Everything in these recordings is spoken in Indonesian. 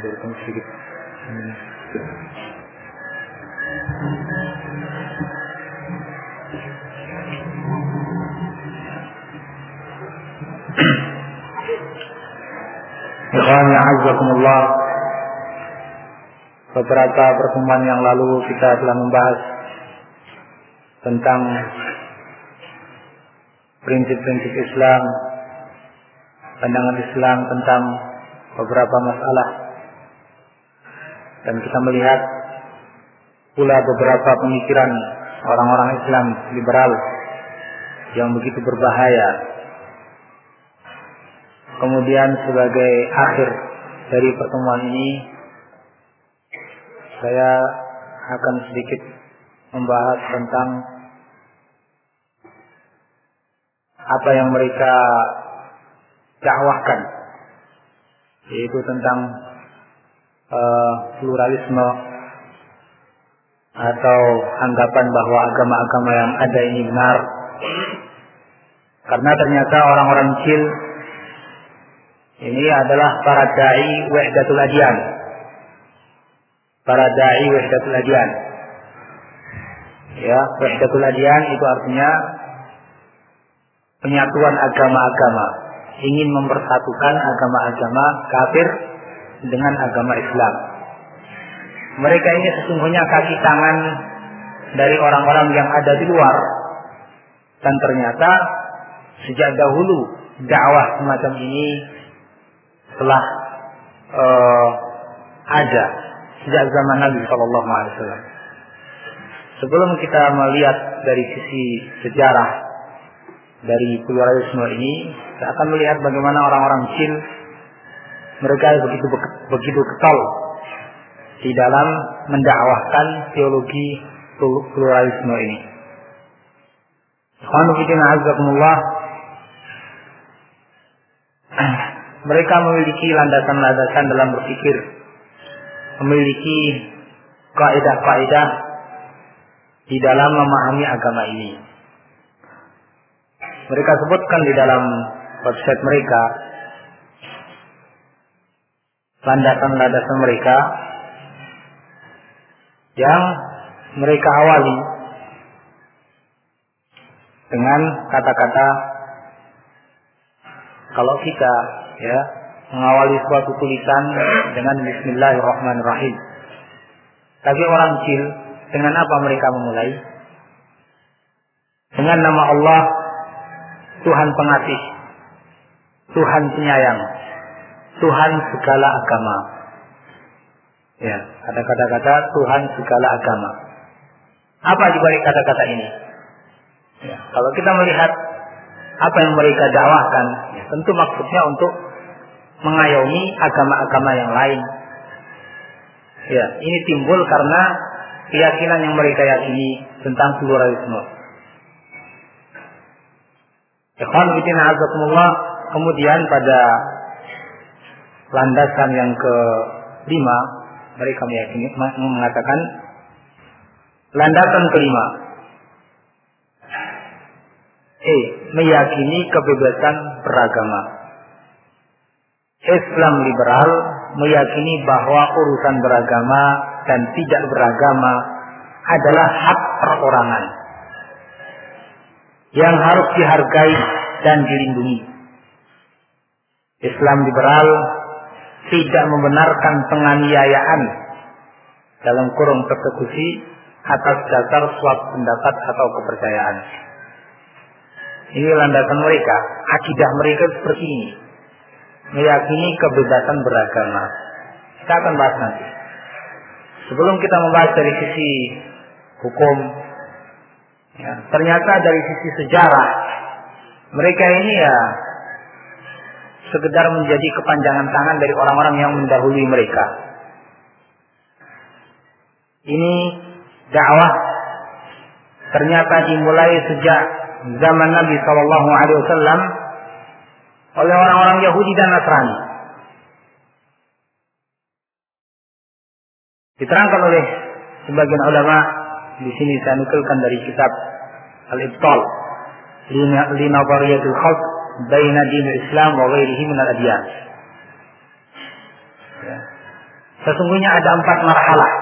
Sedikit Ikhwani azzakumullah Beberapa pertemuan yang lalu kita telah membahas tentang prinsip-prinsip Islam, pandangan Islam tentang beberapa masalah dan kita melihat pula beberapa pemikiran orang-orang Islam liberal yang begitu berbahaya. Kemudian sebagai akhir dari pertemuan ini saya akan sedikit membahas tentang apa yang mereka dakwahkan yaitu tentang uh, pluralisme atau anggapan bahwa agama-agama yang ada ini benar. Karena ternyata orang-orang kecil ini adalah para dai wahdatul adyan. Para dai wahdatul adyan. Ya wahdatul adyan itu artinya penyatuan agama-agama. Ingin mempersatukan agama-agama kafir dengan agama Islam. Mereka ini sesungguhnya kaki tangan dari orang-orang yang ada di luar. Dan ternyata sejak dahulu dakwah semacam ini telah uh, ada sejak zaman Nabi Shallallahu Alaihi Wasallam. Sebelum kita melihat dari sisi sejarah dari pluralisme ini, kita akan melihat bagaimana orang-orang Chin mereka begitu begitu ketol di dalam mendakwahkan teologi pluralisme ini. Mereka memiliki landasan-landasan dalam berpikir, memiliki kaidah-kaidah di dalam memahami agama ini. Mereka sebutkan di dalam website mereka landasan-landasan mereka yang mereka awali dengan kata-kata kalau kita ya mengawali suatu tulisan dengan Bismillahirrahmanirrahim. Tapi orang kecil dengan apa mereka memulai? Dengan nama Allah Tuhan pengasih, Tuhan penyayang, Tuhan segala agama. Ya, ada kata-kata Tuhan segala agama. Apa di balik kata-kata ini? Ya, kalau kita melihat apa yang mereka dakwahkan, ya, tentu maksudnya untuk mengayomi agama-agama yang lain. Ya, ini timbul karena keyakinan yang mereka yakini tentang pluralisme. Ikhwan kemudian pada landasan yang kelima mereka meyakini mengatakan landasan kelima. E meyakini kebebasan beragama. Islam liberal meyakini bahwa urusan beragama dan tidak beragama adalah hak perorangan yang harus dihargai dan dilindungi. Islam liberal tidak membenarkan penganiayaan dalam kurung persekusi atas dasar suatu pendapat atau kepercayaan. Ini landasan mereka, akidah mereka seperti ini. Meyakini kebebasan beragama. Kita akan bahas nanti. Sebelum kita membahas dari sisi hukum, ya, ternyata dari sisi sejarah, mereka ini ya sekedar menjadi kepanjangan tangan dari orang-orang yang mendahului mereka. Ini dakwah ternyata dimulai sejak zaman Nabi Shallallahu Alaihi Wasallam oleh orang-orang Yahudi dan Nasrani. Diterangkan oleh sebagian ulama di sini saya nukilkan dari kitab Al-Ibtal Linabariyatul Khalq Baina Din Islam min al-Adyan. Ya. Sesungguhnya ada empat marhalah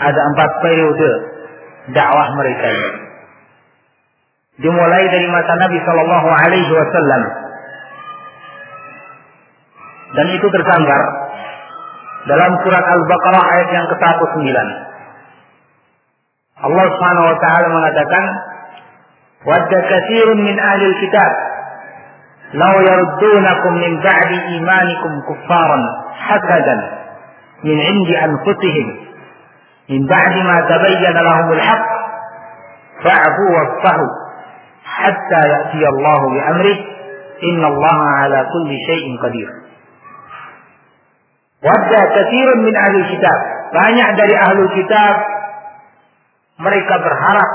ada empat periode dakwah mereka ini. Dimulai dari masa Nabi Shallallahu Alaihi Wasallam dan itu tergambar dalam surat Al-Baqarah ayat yang ke-19. Allah Subhanahu wa taala mengatakan, ود كثير من أهل الكتاب. لو يردونكم من بعد إيمانكم كفارا حسدا من عند أنفسهم من بعد ما تبين لهم الحق فاعفوا واصفحوا حتى يأتي الله بأمره. إن الله على كل شيء قدير. ود كثير من أهل الكتاب banyak dari ahlul kitab mereka berharap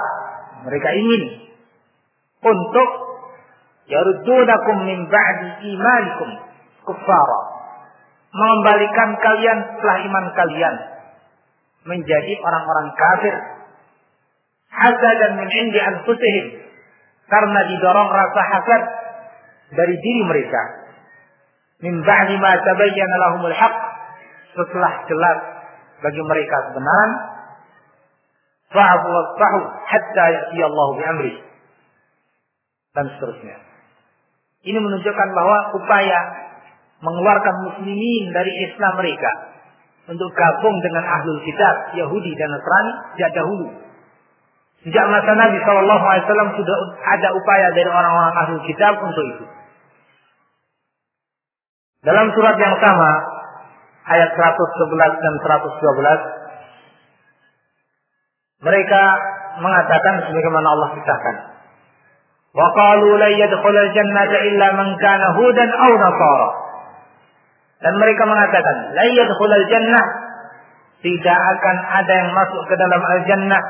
mereka ingin untuk yaruddunakum min ba'di imanikum kuffara. Mengembalikan kalian setelah iman kalian menjadi orang-orang kafir. dan min indi anfusihim. Karena didorong rasa hasad dari diri mereka. Min ba'di ma tabayyana lahumul haq. Setelah jelas bagi mereka kebenaran. Fa'afu wasfahu hatta ya'ti Allah. Dan seterusnya. Ini menunjukkan bahwa upaya mengeluarkan muslimin dari Islam mereka untuk gabung dengan ahlul kitab Yahudi dan Nasrani sejak dahulu. Sejak masa Nabi Wasallam sudah ada upaya dari orang-orang ahlul kitab untuk itu. Dalam surat yang sama, ayat 111 dan 112, mereka mengatakan sebagaimana Allah kisahkan. Wa qalu la yadkhulul jannata illa man kana hudan aw. Dan mereka mengatakan, la yadkhulul jannah tidak akan ada yang masuk ke dalam al-jannah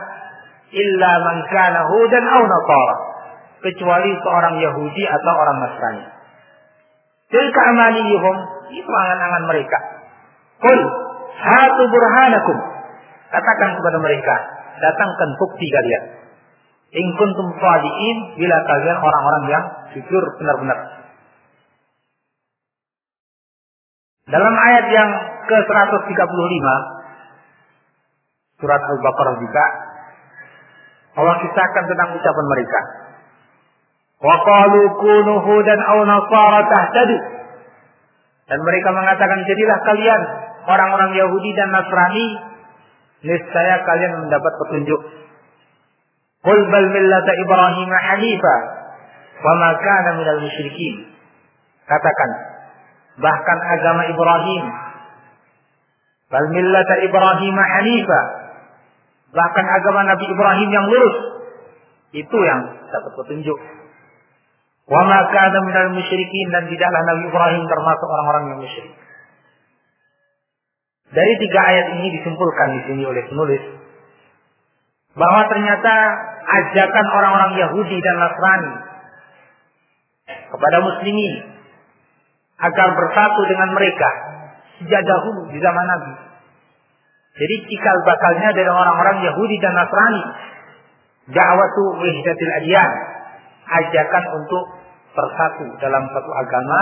illa man kana hudan aw nasara kecuali seorang Yahudi atau orang Nasrani. Tilka itu angan-angan mereka. Hatu burhanakum. Katakan kepada mereka, datangkan bukti kalian. In kuntum bila kalian orang-orang yang jujur benar-benar. Dalam ayat yang ke-135 surat Al-Baqarah juga Allah kisahkan tentang ucapan mereka. Wa qalu kunu hudan aw nasara tahtadu. Dan mereka mengatakan jadilah kalian orang-orang Yahudi dan Nasrani niscaya kalian mendapat petunjuk. Qul bal millata Ibrahim hanifa wa ma kana minal musyrikin. Katakan, bahkan agama Ibrahim. Bal millata Ibrahim hanifa. Bahkan agama Nabi Ibrahim yang lurus. Itu yang dapat petunjuk. Wa ma kana minal musyrikin dan tidaklah Nabi Ibrahim termasuk orang-orang yang musyrik. Dari tiga ayat ini disimpulkan di sini oleh penulis bahwa ternyata ajakan orang-orang Yahudi dan Nasrani kepada muslimin agar bersatu dengan mereka sejak dahulu di zaman Nabi. Jadi cikal bakalnya dari orang-orang Yahudi dan Nasrani. Da'watu wihdatil adyan. Ajakan untuk bersatu dalam satu agama.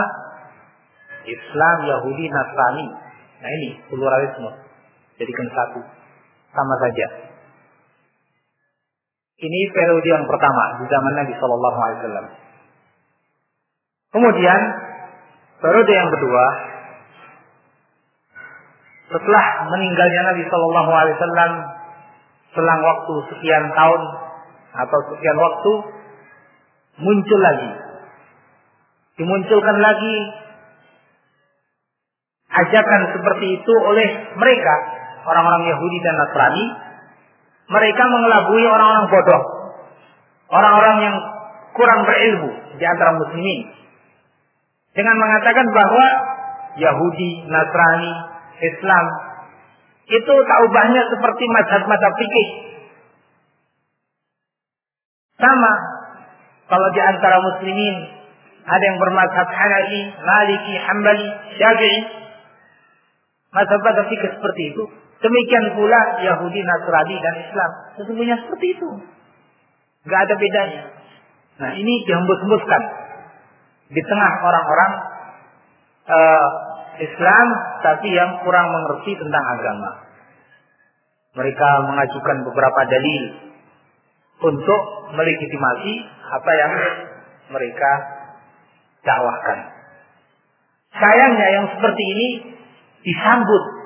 Islam, Yahudi, Nasrani. Nah ini pluralisme. Jadikan satu. Sama saja. Ini periode yang pertama di zaman Nabi Shallallahu Alaihi Wasallam. Kemudian Periode yang kedua, setelah meninggalnya Nabi Shallallahu Alaihi Wasallam selang waktu sekian tahun atau sekian waktu muncul lagi, dimunculkan lagi ajakan seperti itu oleh mereka orang-orang Yahudi dan Nasrani. Mereka mengelabui orang-orang bodoh, orang-orang yang kurang berilmu di antara muslimin dengan mengatakan bahwa Yahudi, Nasrani, Islam itu tak ubahnya seperti mazhab-mazhab fikih. Sama kalau di antara muslimin ada yang bermazhab Hanafi, Maliki, Hambali, Syafi'i, mazhab-mazhab fikih seperti itu. Demikian pula Yahudi, Nasrani dan Islam. Sesungguhnya seperti itu. Gak ada bedanya. Nah ini dihembus-hembuskan di tengah orang-orang uh, Islam tapi yang kurang mengerti tentang agama. Mereka mengajukan beberapa dalil untuk melegitimasi apa yang mereka dakwahkan. Sayangnya yang seperti ini disambut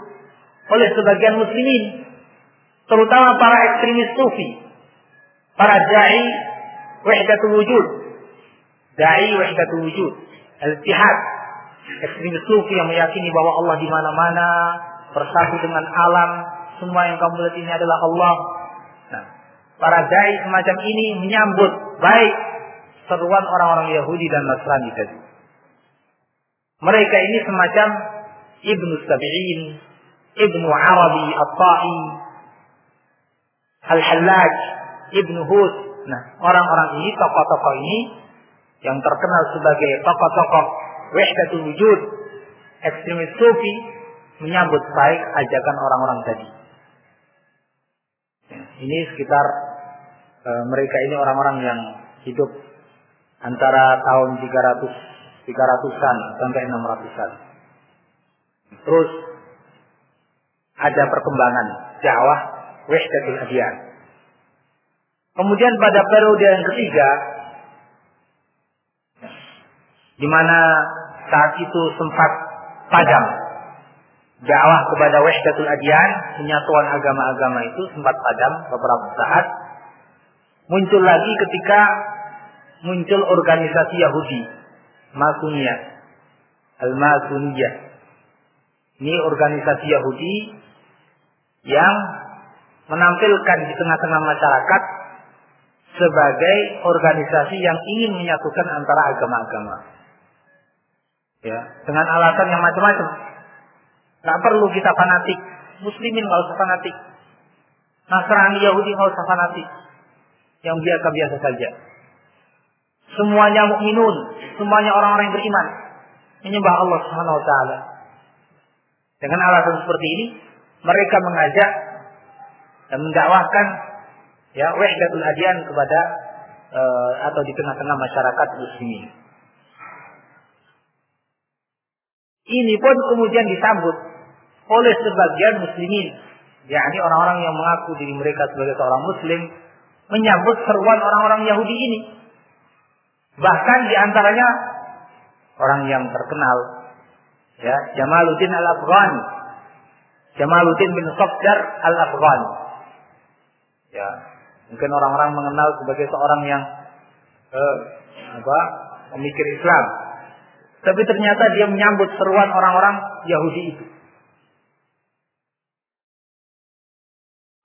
oleh sebagian muslimin, terutama para ekstremis sufi, para dai wahdatul wujud, dai wahdatul wujud, al-ittihad, ekstremis sufi yang meyakini bahwa Allah di mana-mana, bersatu dengan alam, semua yang kamu lihat ini adalah Allah. Nah, para dai semacam ini menyambut baik seruan orang-orang Yahudi dan Nasrani tadi. Mereka ini semacam Ibnu Sabi'in, Ibnu Arabi At-Ta'i, Al-Hallaj, Ibnu Hud. Nah, orang-orang ini, tokoh-tokoh ini yang terkenal sebagai tokoh-tokoh Wahdatul Wujud, ekstremis Sufi, menyambut baik ajakan orang-orang tadi. Ya, ini sekitar e, mereka ini orang-orang yang hidup antara tahun 300 300-an sampai 600-an. Terus ada perkembangan dakwah wahdatul adyan. Kemudian pada periode yang ketiga di mana saat itu sempat padam dakwah kepada wahdatul adyan, penyatuan agama-agama itu sempat padam beberapa saat. Muncul lagi ketika muncul organisasi Yahudi, Masuniyah, Al-Masuniyah. Ini organisasi Yahudi yang menampilkan di tengah-tengah masyarakat sebagai organisasi yang ingin menyatukan antara agama-agama. Ya, dengan alasan yang macam-macam. Tidak perlu kita fanatik. Muslimin nggak usah fanatik. Nasrani Yahudi nggak usah fanatik. Yang biasa-biasa saja. Semuanya mukminun, semuanya orang-orang yang beriman, menyembah Allah Subhanahu wa taala. Dengan alasan seperti ini, mereka mengajak dan mendakwahkan ya wahdatul adyan kepada uh, atau di tengah-tengah masyarakat muslimin. Ini pun kemudian disambut oleh sebagian muslimin, yakni orang-orang yang mengaku diri mereka sebagai seorang muslim, menyambut seruan orang-orang Yahudi ini. Bahkan di antaranya orang yang terkenal, ya Jamaluddin al-Afghani, Jamaluddin bin Sofjar al-Afghani. Ya, mungkin orang-orang mengenal sebagai seorang yang eh, apa pemikir Islam. Tapi ternyata dia menyambut seruan orang-orang Yahudi itu.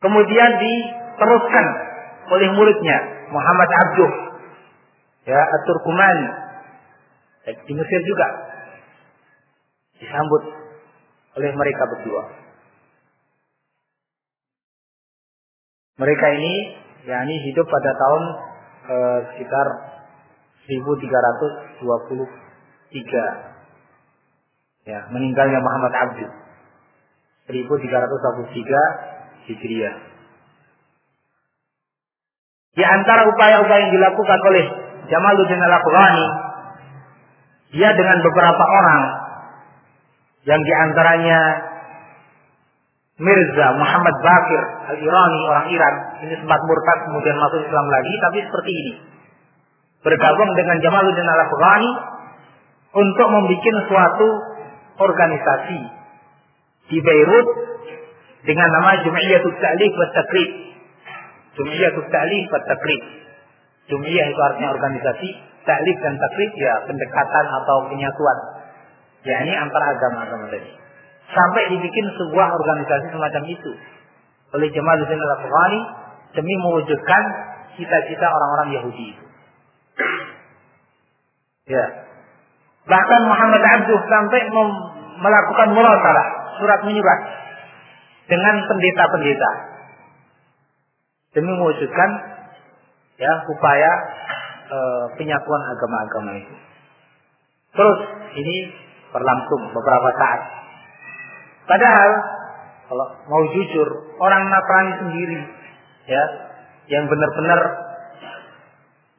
Kemudian diteruskan oleh muridnya Muhammad Abduh ya At-Turkumani di Mesir juga disambut oleh mereka berdua. Mereka ini yakni hidup pada tahun eh, sekitar 1323 ya meninggalnya Muhammad Abdul. 1323 Hijriah. Di antara upaya-upaya yang dilakukan oleh Jamaluddin Al-Afghani dia dengan beberapa orang yang di antaranya Mirza Muhammad Bakir Al-Irani orang Iran ini sempat murtad kemudian masuk Islam lagi tapi seperti ini bergabung dengan Jamaluddin Al-Afghani untuk membuat suatu organisasi di Beirut dengan nama Jum'iyatul Ta'lif wa Takrib. Jum'iyatul Ta'lif wa. Jum'iyah itu artinya organisasi, ta'lif dan takrib ya pendekatan atau penyatuan. Ya ini antara agama-agama tadi. Sampai dibikin sebuah organisasi semacam itu oleh Jamal bin Al-Afghani demi mewujudkan cita-cita orang-orang Yahudi itu. Ya. Bahkan Muhammad Abduh sampai melakukan murasalah, surat menyurat dengan pendeta-pendeta demi mewujudkan ya upaya e, penyatuan agama-agama itu. Terus ini berlangsung beberapa saat. Padahal kalau mau jujur orang Nasrani sendiri ya yang benar-benar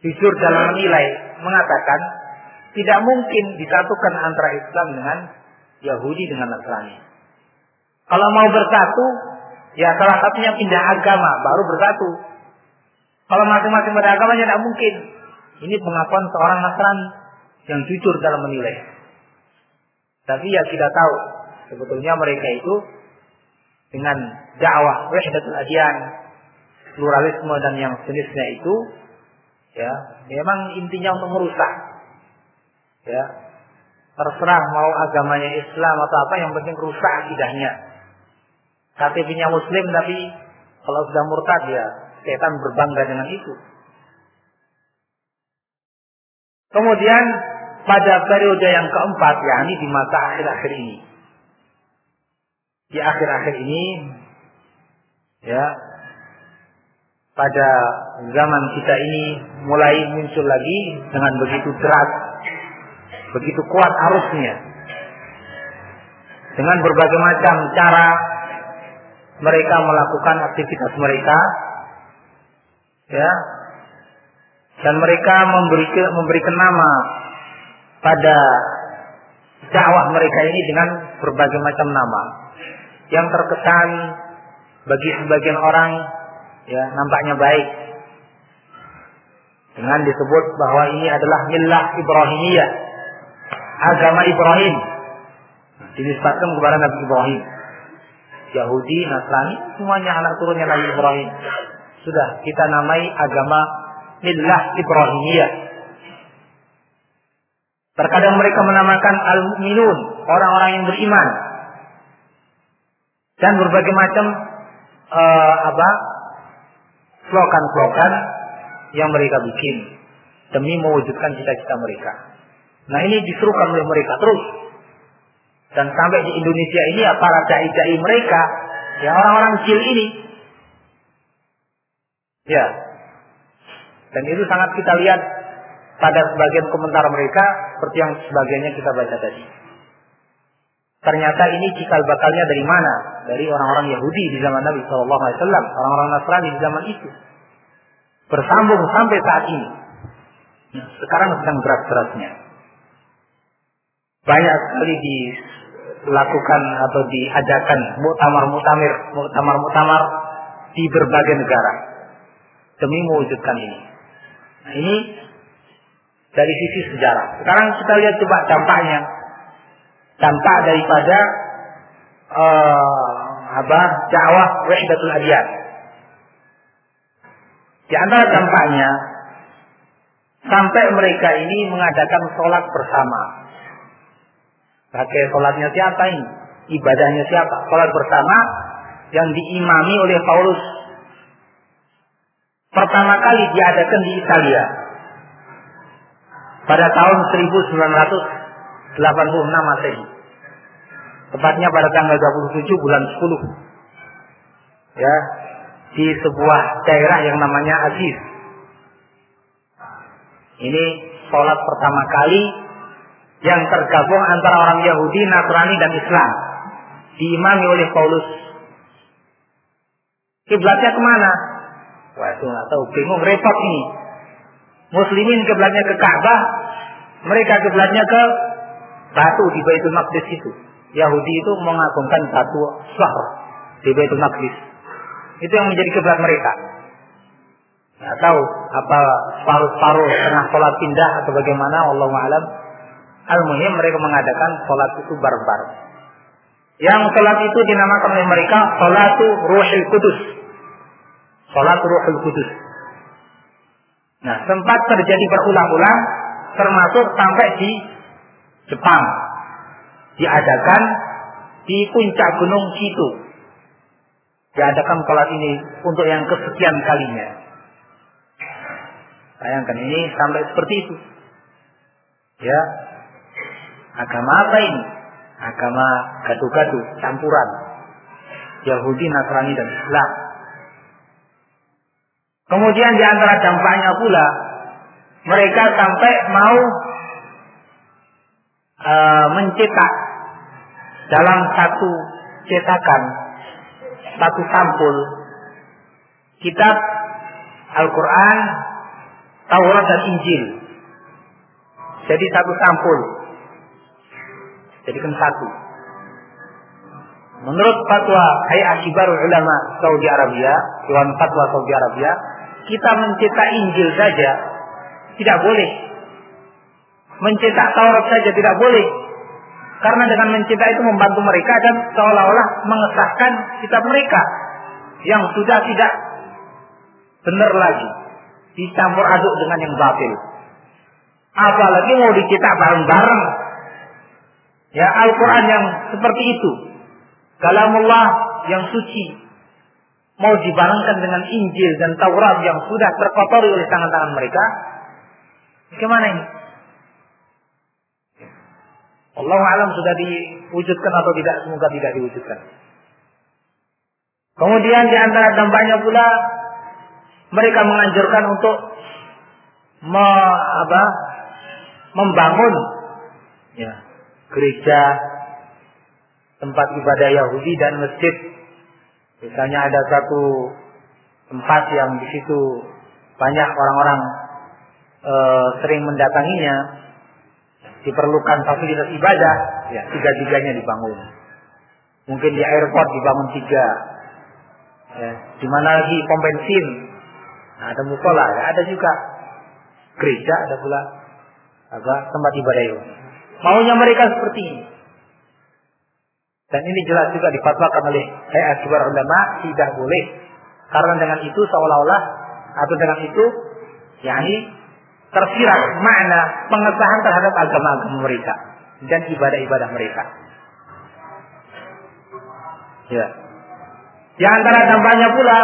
jujur dalam menilai mengatakan tidak mungkin disatukan antara Islam dengan Yahudi dengan Nasrani. Kalau mau bersatu, ya salah satunya pindah agama baru bersatu. Kalau masing-masing beragama tidak mungkin. Ini pengakuan seorang Nasrani yang jujur dalam menilai. Tapi ya kita tahu sebetulnya mereka itu dengan dakwah wahdatul adyan, pluralisme dan yang sejenisnya itu ya memang intinya untuk merusak ya. Terserah mau agamanya Islam atau apa yang penting rusak akidahnya. KTP-nya muslim tapi kalau sudah murtad ya setan berbangga dengan itu. Kemudian pada periode yang keempat yakni di masa akhir-akhir ini di akhir-akhir ini ya pada zaman kita ini mulai muncul lagi dengan begitu deras, begitu kuat arusnya. Dengan berbagai macam cara mereka melakukan aktivitas mereka, ya, dan mereka memberi memberikan nama pada dakwah mereka ini dengan berbagai macam nama yang terkesan bagi sebagian orang ya nampaknya baik. Dengan disebut bahwa ini adalah milah Ibrahimiyah agama Ibrahim. Dinisbatkan kepada Nabi Ibrahim. Yahudi, Nasrani semuanya anak turunnya Nabi Ibrahim. Sudah kita namai agama milah Ibrahimiyah. Terkadang mereka menamakan al-mu'minun orang-orang yang beriman dan berbagai macam uh, apa slogan-slogan yang mereka bikin demi mewujudkan cita-cita mereka. Nah ini diserukan oleh mereka terus. Dan sampai di Indonesia ini ya para dai-dai mereka, ya orang-orang kecil ini. Ya. Dan itu sangat kita lihat pada sebagian komentar mereka seperti yang sebagiannya kita baca tadi. Ternyata ini cikal bakalnya dari mana? Dari orang-orang Yahudi di zaman Nabi Wasallam, orang-orang Nasrani di zaman itu. Bersambung sampai saat ini. Sekarang sedang berat-beratnya. Banyak sekali dilakukan atau diadakan muktamar-muktamir, muktamar-muktamar di berbagai negara demi mewujudkan ini. Nah, ini dari sisi sejarah. Sekarang kita lihat coba dampaknya dampak daripada uh, apa dakwah wahdatul adiyat. Di antara dampaknya sampai mereka ini mengadakan sholat bersama. Pakai sholatnya siapa ini? Ibadahnya siapa? Sholat bersama yang diimami oleh Paulus. Pertama kali diadakan di Italia pada tahun 1900 86 Masehi. Tepatnya pada tanggal 27 bulan 10. Ya, di sebuah daerah yang namanya Aziz. Ini sholat pertama kali yang tergabung antara orang Yahudi, Nasrani dan Islam. Diimami oleh Paulus. Kiblatnya ke mana? Wah itu nggak tahu, bingung, repot ini. Muslimin kiblatnya ke Ka'bah, mereka kiblatnya ke batu di Baitul Maqdis itu. Yahudi itu mengagungkan batu sah di Baitul Maqdis. Itu yang menjadi kiblat mereka. Tidak tahu apa separuh-separuh tengah sholat pindah atau bagaimana Allah alam. Al-Muhim mereka mengadakan sholat itu bareng-bareng. Yang sholat itu dinamakan oleh mereka Sholatu Ruhul Kudus. Sholat Ruhul Kudus. Nah, sempat terjadi berulang-ulang termasuk sampai di Jepang. Diadakan di puncak Gunung Kitu. Diadakan sholat ini untuk yang kesekian kalinya. Bayangkan ini sampai seperti itu. Ya. Agama apa ini? Agama gaduh-gaduh, campuran. Yahudi, Nasrani dan Islam. Kemudian di antara dampaknya pula mereka sampai mau uh, mencetak dalam satu cetakan satu sampul kitab Al-Quran, Taurat dan Injil. Jadi satu sampul. Jadikan satu. Menurut fatwa Hayat Kibarul Ulama Saudi Arabia, Dewan Fatwa Saudi Arabia, kita mencetak Injil saja tidak boleh. Mencetak Taurat saja tidak boleh. Karena dengan mencetak itu membantu mereka dan seolah-olah mengesahkan kitab mereka yang sudah tidak benar lagi. Dicampur aduk dengan yang batil. Apalagi mau dicetak bareng-bareng. Ya Al-Quran yang seperti itu. Kalamullah yang suci. Mau dibarengkan dengan Injil dan Taurat yang sudah terkotori oleh tangan-tangan mereka. Bagaimana ini? Allah alam sudah diwujudkan atau tidak, semoga tidak diwujudkan. Kemudian di antara dampaknya pula mereka menganjurkan untuk me, apa, membangun ya, gereja, tempat ibadah Yahudi dan masjid. Misalnya ada satu tempat yang di situ banyak orang-orang e, sering mendatanginya, diperlukan fasilitas ibadah, ya tiga-tiganya dibangun. Mungkin di airport dibangun tiga. Ya, di mana lagi pom bensin, nah, ada musola, ya, ada juga gereja, ada pula apa tempat ibadah itu. Maunya mereka seperti ini. Dan ini jelas juga difatwakan oleh Hayat Kibar Ulama tidak boleh. Karena dengan itu seolah-olah atau dengan itu yakni tersirat makna pengesahan terhadap agama-agama mereka dan ibadah-ibadah mereka. Ya. Di antara dampaknya pula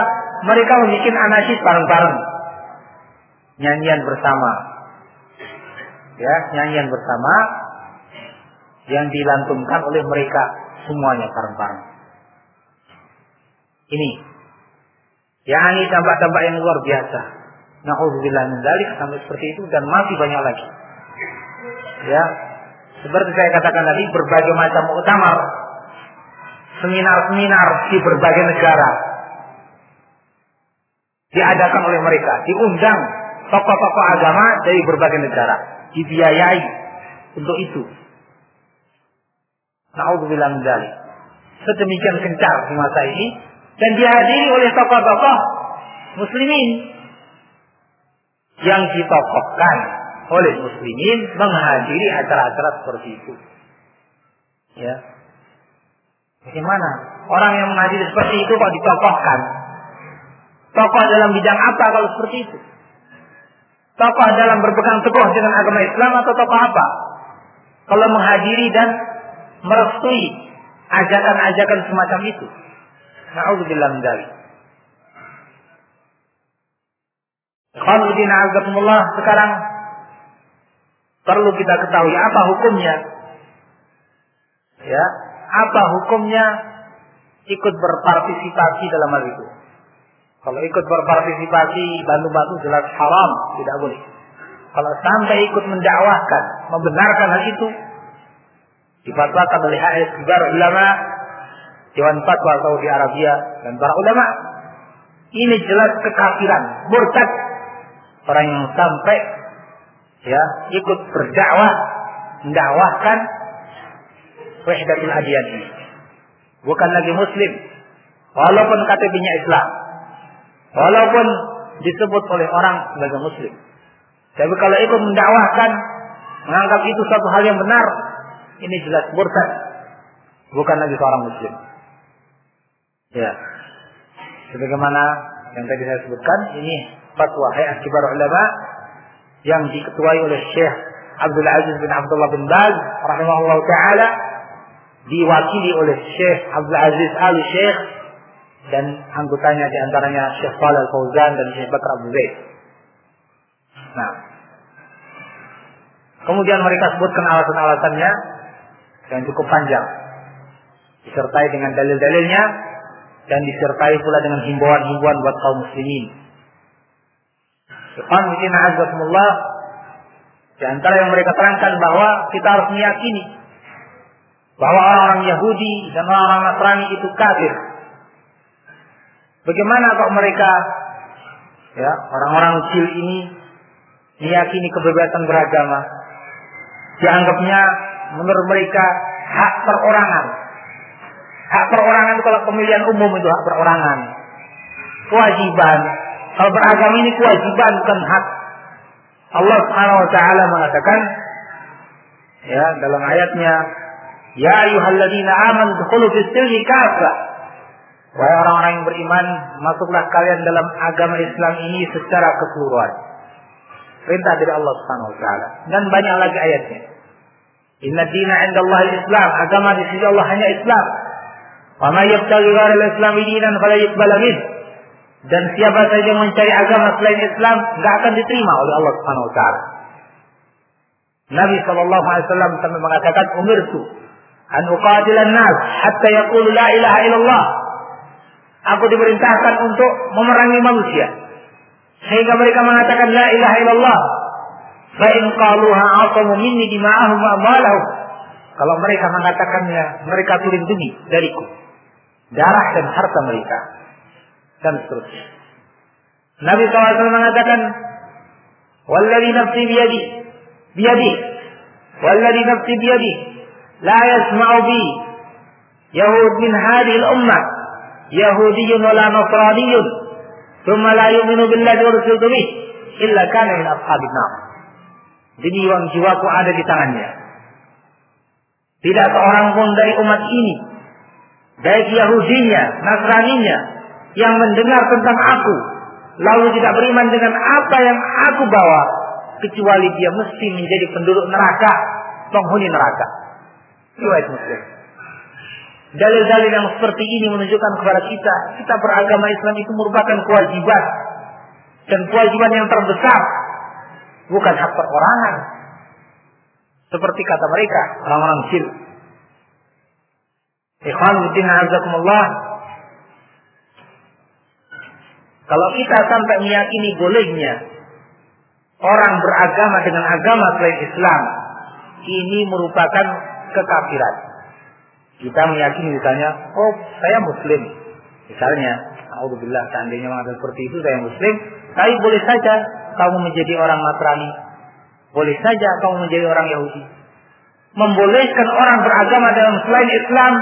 mereka membuat anasid bareng-bareng. Nyanyian bersama. Ya, nyanyian bersama yang dilantunkan oleh mereka semuanya bareng-bareng. Ini. Ya, ini dampak-dampak yang luar biasa. Nauzubillah min dzalik sampai seperti itu dan masih banyak lagi. Ya. Seperti saya katakan tadi berbagai macam muktamar seminar-seminar di berbagai negara diadakan oleh mereka, diundang tokoh-tokoh agama dari berbagai negara, dibiayai untuk itu. Nauzubillah min dzalik. Sedemikian kencar di masa ini dan dihadiri oleh tokoh-tokoh muslimin yang ditokohkan oleh muslimin menghadiri acara-acara seperti itu. Ya. Bagaimana? Orang yang menghadiri seperti itu kok ditokohkan? Tokoh dalam bidang apa kalau seperti itu? Tokoh dalam berpegang teguh dengan agama Islam atau tokoh apa? Kalau menghadiri dan merestui ajakan-ajakan semacam itu. Na'udzubillah min. Khalidina azakumullah sekarang perlu kita ketahui apa hukumnya. Ya, apa hukumnya ikut berpartisipasi dalam hal itu. Kalau ikut berpartisipasi bantu-bantu jelas haram, tidak boleh. Kalau sampai ikut mendakwahkan, membenarkan hal itu, difatwakan oleh HS Kibar Ulama, Dewan Fatwa Saudi Arabia, dan para ulama, ini jelas kekafiran, murtad orang yang sampai ya ikut berdakwah mendakwahkan wahdatul adiyan ini bukan lagi muslim walaupun KTP-nya Islam walaupun disebut oleh orang sebagai muslim tapi kalau ikut mendakwahkan menganggap itu satu hal yang benar, ini jelas murtad. Bukan lagi seorang muslim. Ya. Sebagaimana yang tadi saya sebutkan, ini fatwa Hayat Kibar Ulama yang diketuai oleh Syekh Abdul Aziz bin Abdullah bin Baz rahimahullah taala diwakili oleh Syekh Abdul Aziz Al Syekh dan anggotanya di antaranya Syekh Shalal Fauzan dan Syekh Bakar Abu Zaid. Nah, kemudian mereka sebutkan alasan-alasannya yang cukup panjang, disertai dengan dalil-dalilnya dan disertai pula dengan himbauan-himbauan buat kaum muslimin. Ikhwan fillah di antara yang mereka terangkan bahwa kita harus meyakini bahwa orang-orang Yahudi dan orang-orang Nasrani itu kafir. Bagaimana kok mereka ya orang-orang kecil ini meyakini kebebasan beragama? Dianggapnya menurut mereka hak perorangan. Hak perorangan itu kalau pemilihan umum itu hak perorangan. Kewajiban. Kalau beragama ini kewajiban bukan hak. Allah Subhanahu wa taala mengatakan ya dalam ayatnya Ya ayyuhalladzina amanu dkhulu fis silmi kafah. Wahai orang-orang yang beriman, masuklah kalian dalam agama Islam ini secara keseluruhan. Perintah dari Allah Subhanahu wa taala. Dan banyak lagi ayatnya. Inna dina indallahi Islam. Agama di sisi Allah hanya Islam. Wa may yabtaghi ghayra al-islam dinan fala yuqbal Dan siapa saja yang mencari agama selain Islam, enggak akan diterima oleh Allah Subhanahu wa taala. Nabi sallallahu alaihi wasallam sampai mengatakan umirtu an uqatilan nas hatta yaqulu la ilaha illallah. Aku diperintahkan untuk memerangi manusia sehingga mereka mengatakan la ilaha illallah. Fa in qaluha aqamu minni dima'ahum wa. Kalau mereka mengatakannya, mereka terlindungi dariku. Darah dan harta mereka dan seterusnya. Nabi SAW mengatakan, "Walladhi nafsi biyadi, biyadi, walladhi nafsi biyadi, la yasma'u bi Yahud min hadhihi al-ummah, yahudiyun wa la thumma la yu'minu billahi wa rasulih illa kana min ashabin nar." Jadi uang jiwaku ada di tangannya. Tidak seorang pun dari umat ini, baik Yahudinya, Nasraninya, yang mendengar tentang aku, lalu tidak beriman dengan apa yang aku bawa, kecuali dia mesti menjadi penduduk neraka, penghuni neraka. Riwayat Muslim. Dalil-dalil yang seperti ini menunjukkan kepada kita, kita beragama Islam itu merupakan kewajiban. Dan kewajiban yang terbesar. Bukan hak perorangan. Seperti kata mereka, orang-orang kecil. Ikhwan azakumullah. Kalau kita sampai meyakini bolehnya orang beragama dengan agama selain Islam, ini merupakan kekafiran. Kita meyakini misalnya, oh saya muslim. Misalnya, Alhamdulillah seandainya mengatakan seperti itu saya muslim, tapi boleh saja kamu menjadi orang Nasrani. Boleh saja kamu menjadi orang Yahudi. Membolehkan orang beragama dalam selain Islam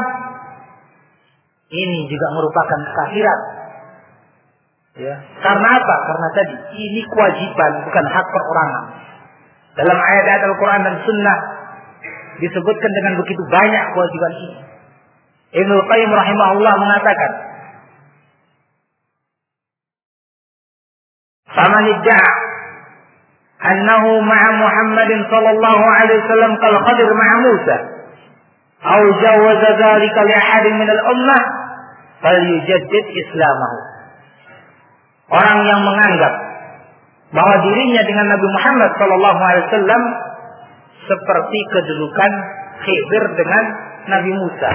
ini juga merupakan kekafiran. Ya. Karena apa? Karena tadi ini kewajiban bukan hak perorangan. Dalam ayat-ayat Al-Quran dan Sunnah disebutkan dengan begitu banyak kewajiban ini. Ibnu Qayyim rahimahullah mengatakan, "Faman idda'a annahu ma'a Muhammadin sallallahu alaihi wasallam kal qadir ma'a Musa, aw jawaza dzalika li ahadin min al-ummah, falyujaddid islamahu." Orang yang menganggap bahwa dirinya dengan Nabi Muhammad sallallahu alaihi wasallam seperti kedudukan Khidir dengan Nabi Musa.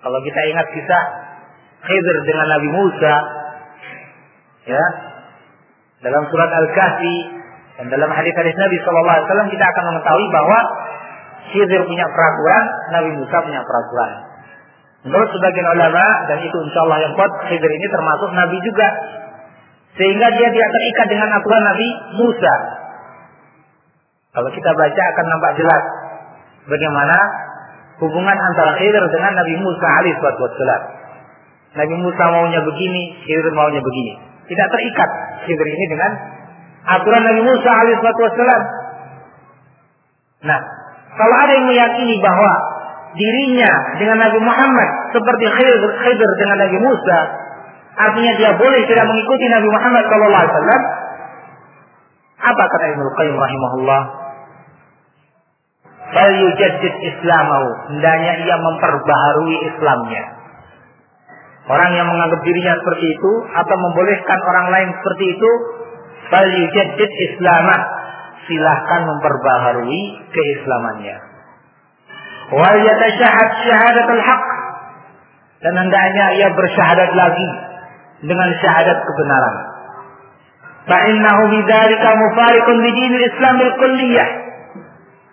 Kalau kita ingat kisah Khidir dengan Nabi Musa, ya, dalam surat Al-Kahfi dan dalam hadis-hadis Nabi Shallallahu Alaihi Wasallam kita akan mengetahui bahwa Khidir punya peraturan, Nabi Musa punya peraturan. Menurut sebagian ulama dan itu insya Allah yang kuat Khidir ini termasuk Nabi juga, sehingga dia tidak terikat dengan aturan Nabi Musa. Kalau kita baca akan nampak jelas bagaimana hubungan antara Khidir dengan Nabi Musa alaihissalam. Nabi Musa maunya begini, Khidir maunya begini. Tidak terikat Khidir ini dengan aturan Nabi Musa alaihissalam. Nah, kalau ada yang meyakini bahwa dirinya dengan Nabi Muhammad seperti Khidir dengan Nabi Musa, artinya dia boleh tidak mengikuti Nabi Muhammad sallallahu alaihi wasallam. Apa kata Ibnu Qayyim rahimahullah? Fal yujaddid islamahu. Hendaknya ia memperbaharui Islamnya. Orang yang menganggap dirinya seperti itu atau membolehkan orang lain seperti itu, fal yujaddid islamah. Silahkan memperbaharui keislamannya. Wal yatashahad syahadat al-haq. Dan hendaknya ia bersyahadat lagi dengan syahadat kebenaran. Fa'innahu bidzalika mufariqun bidinil Islam kulliyah.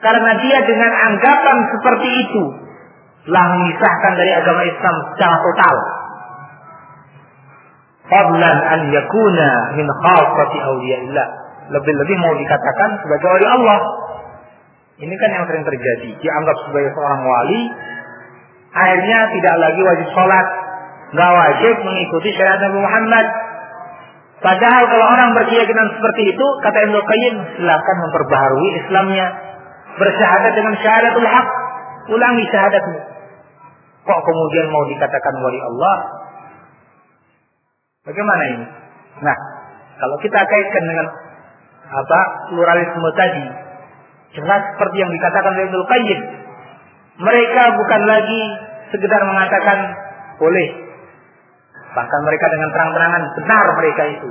Karena dia dengan anggapan seperti itu telah memisahkan dari agama Islam secara total. Fadlan an yakuna min khasati awliyaillah. Lebih-lebih mau dikatakan sebagai wali Allah. Ini kan yang sering terjadi. Dianggap sebagai seorang wali, akhirnya tidak lagi wajib sholat, nggak wajib mengikuti syariat Nabi Muhammad. Padahal kalau orang berkeyakinan seperti itu, kata Ibnu Qayyim, silakan memperbaharui Islamnya, bersyahadat dengan syahadatul haq, ulangi syahadatmu. Kok kemudian mau dikatakan wali Allah? Bagaimana ini? Nah, kalau kita kaitkan dengan apa pluralisme tadi, jelas seperti yang dikatakan oleh Ibnu Qayyim, mereka bukan lagi sekedar mengatakan boleh. Bahkan mereka dengan terang-terangan benar mereka itu.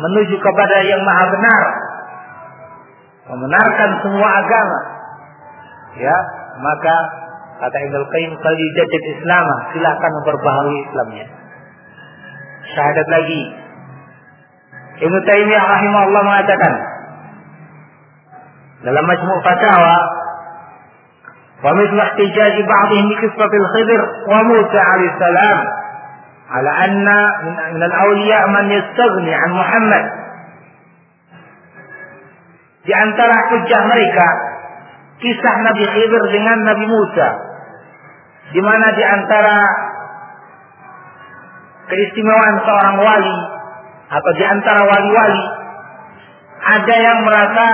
Menuju kepada yang maha benar. Membenarkan semua agama. Ya, maka kata Ibnu Qayyim kali jadid Islam, silakan memperbaharui Islamnya. Syahadat lagi. Ibnu Taimiyah rahimahullah mengatakan dalam majmu' fatawa ومثل احتجاج بعضهم بقصة الخضر وموسى عليه السلام على أن من الأولياء من يستغني عن محمد di antara hujah mereka kisah Nabi Khidir dengan Nabi Musa di mana di antara keistimewaan seorang wali atau di antara wali-wali ada yang merasa